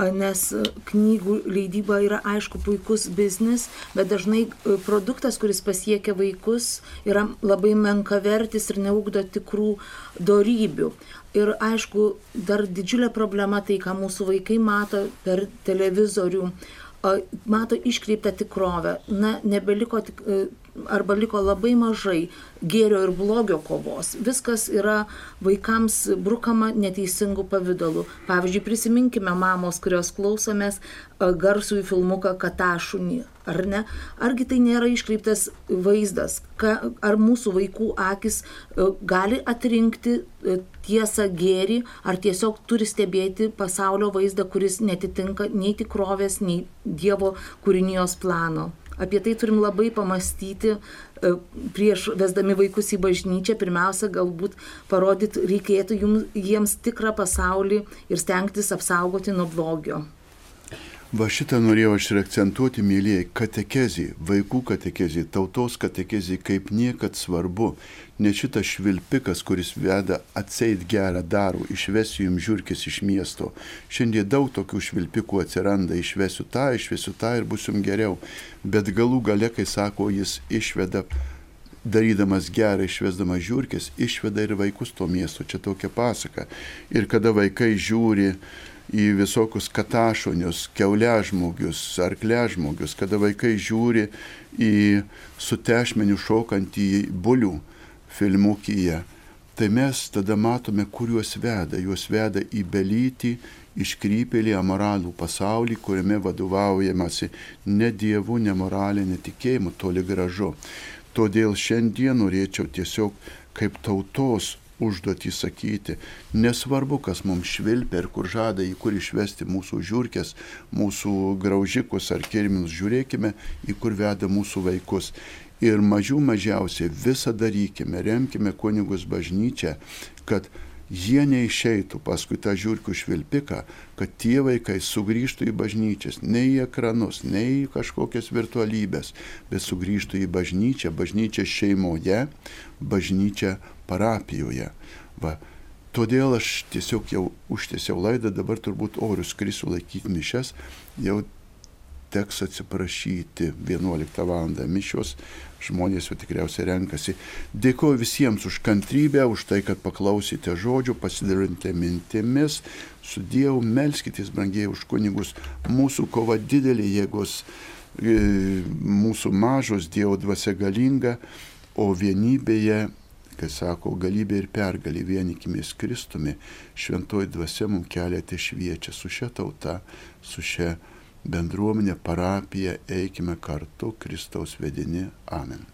nes knygų leidyba yra aišku puikus biznis, bet dažnai produktas, kuris pasiekia vaikus, yra labai menkavertis ir neugdo tikrų darybių. Ir aišku, dar didžiulė problema tai, ką mūsų vaikai mato per televizorių, mato iškreiptą tikrovę. Na, nebeliko tik, arba liko labai mažai gėrio ir blogio kovos. Viskas yra vaikams brukama neteisingų pavydalų. Pavyzdžiui, prisiminkime mamos, kurios klausomės garsųjų filmuką Katašunį, ar ne? Argi tai nėra iškreiptas vaizdas? Ka, ar mūsų vaikų akis gali atrinkti tiesą gėrį, ar tiesiog turi stebėti pasaulio vaizdą, kuris netitinka nei tikrovės, nei Dievo kūrinijos plano? Apie tai turim labai pamastyti prieš vesdami vaikus į bažnyčią. Pirmiausia, galbūt parodyti reikėtų jums, jiems tikrą pasaulį ir stengtis apsaugoti nuo blogio. Va šitą norėjau aš ir akcentuoti, mėlyjei, katekezį, vaikų katekezį, tautos katekezį kaip niekad svarbu. Ne šitas švilpikas, kuris veda atseit gerą daro, išvesiu jums žiūrkis iš miesto. Šiandien daug tokių švilpikų atsiranda, išvesiu tą, išvesiu tą ir bus jums geriau. Bet galų gale, kai sako, jis išveda darydamas gerą, išvesdamas žiūrkis, išveda ir vaikus to miesto. Čia tokia pasaka. Ir kada vaikai žiūri, į visokius katašonius, keuležmogius, arkležmogius, kada vaikai žiūri į su tešmeniu šokantį bulių filmukyje, tai mes tada matome, kur juos veda. Juos veda į belytį, iškrypėlį amoralų pasaulį, kuriame vadovaujamasi ne dievu, ne moralė, netikėjimu, toli gražu. Todėl šiandien norėčiau tiesiog kaip tautos užduotį sakyti. Nesvarbu, kas mums švilpia ir kur žada į kur išvesti mūsų žiūrkės, mūsų graužikus ar kirminus, žiūrėkime, į kur veda mūsų vaikus. Ir mažiau mažiausiai visą darykime, remkime kunigus bažnyčią, kad jie neišeitų paskui tą žiūrkių švilpiką, kad tie vaikai sugrįžtų į bažnyčias, ne į ekranus, ne į kažkokias virtualybės, bet sugrįžtų į bažnyčią, bažnyčią šeimoje, bažnyčią parapijoje. Va. Todėl aš tiesiog jau užtiesiau laidą, dabar turbūt orius krisiu laikyti mišes, jau teks atsiprašyti 11 val. mišios, žmonės jau tikriausiai renkasi. Dėkuoju visiems už kantrybę, už tai, kad paklausėte žodžių, pasidalinti mintimis, su Dievu, melskitės, brangiai, už kunigus. Mūsų kova didelė jėgos, mūsų mažos, Dievo dvasia galinga O vienybėje, kai sako, galybė ir pergalė vienikimės Kristumi, šventoji dvasia mums keliate šviečia su šia tauta, su šia bendruomenė, parapija, eikime kartu Kristaus vedini. Amen.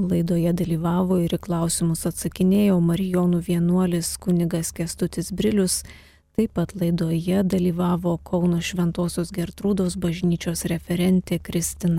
Laidoje dalyvavo ir į klausimus atsakinėjo Marijonų vienuolis kunigas Kestutis Brilius, taip pat laidoje dalyvavo Kauno Šventojios Gertrūdos bažnyčios referentė Kristina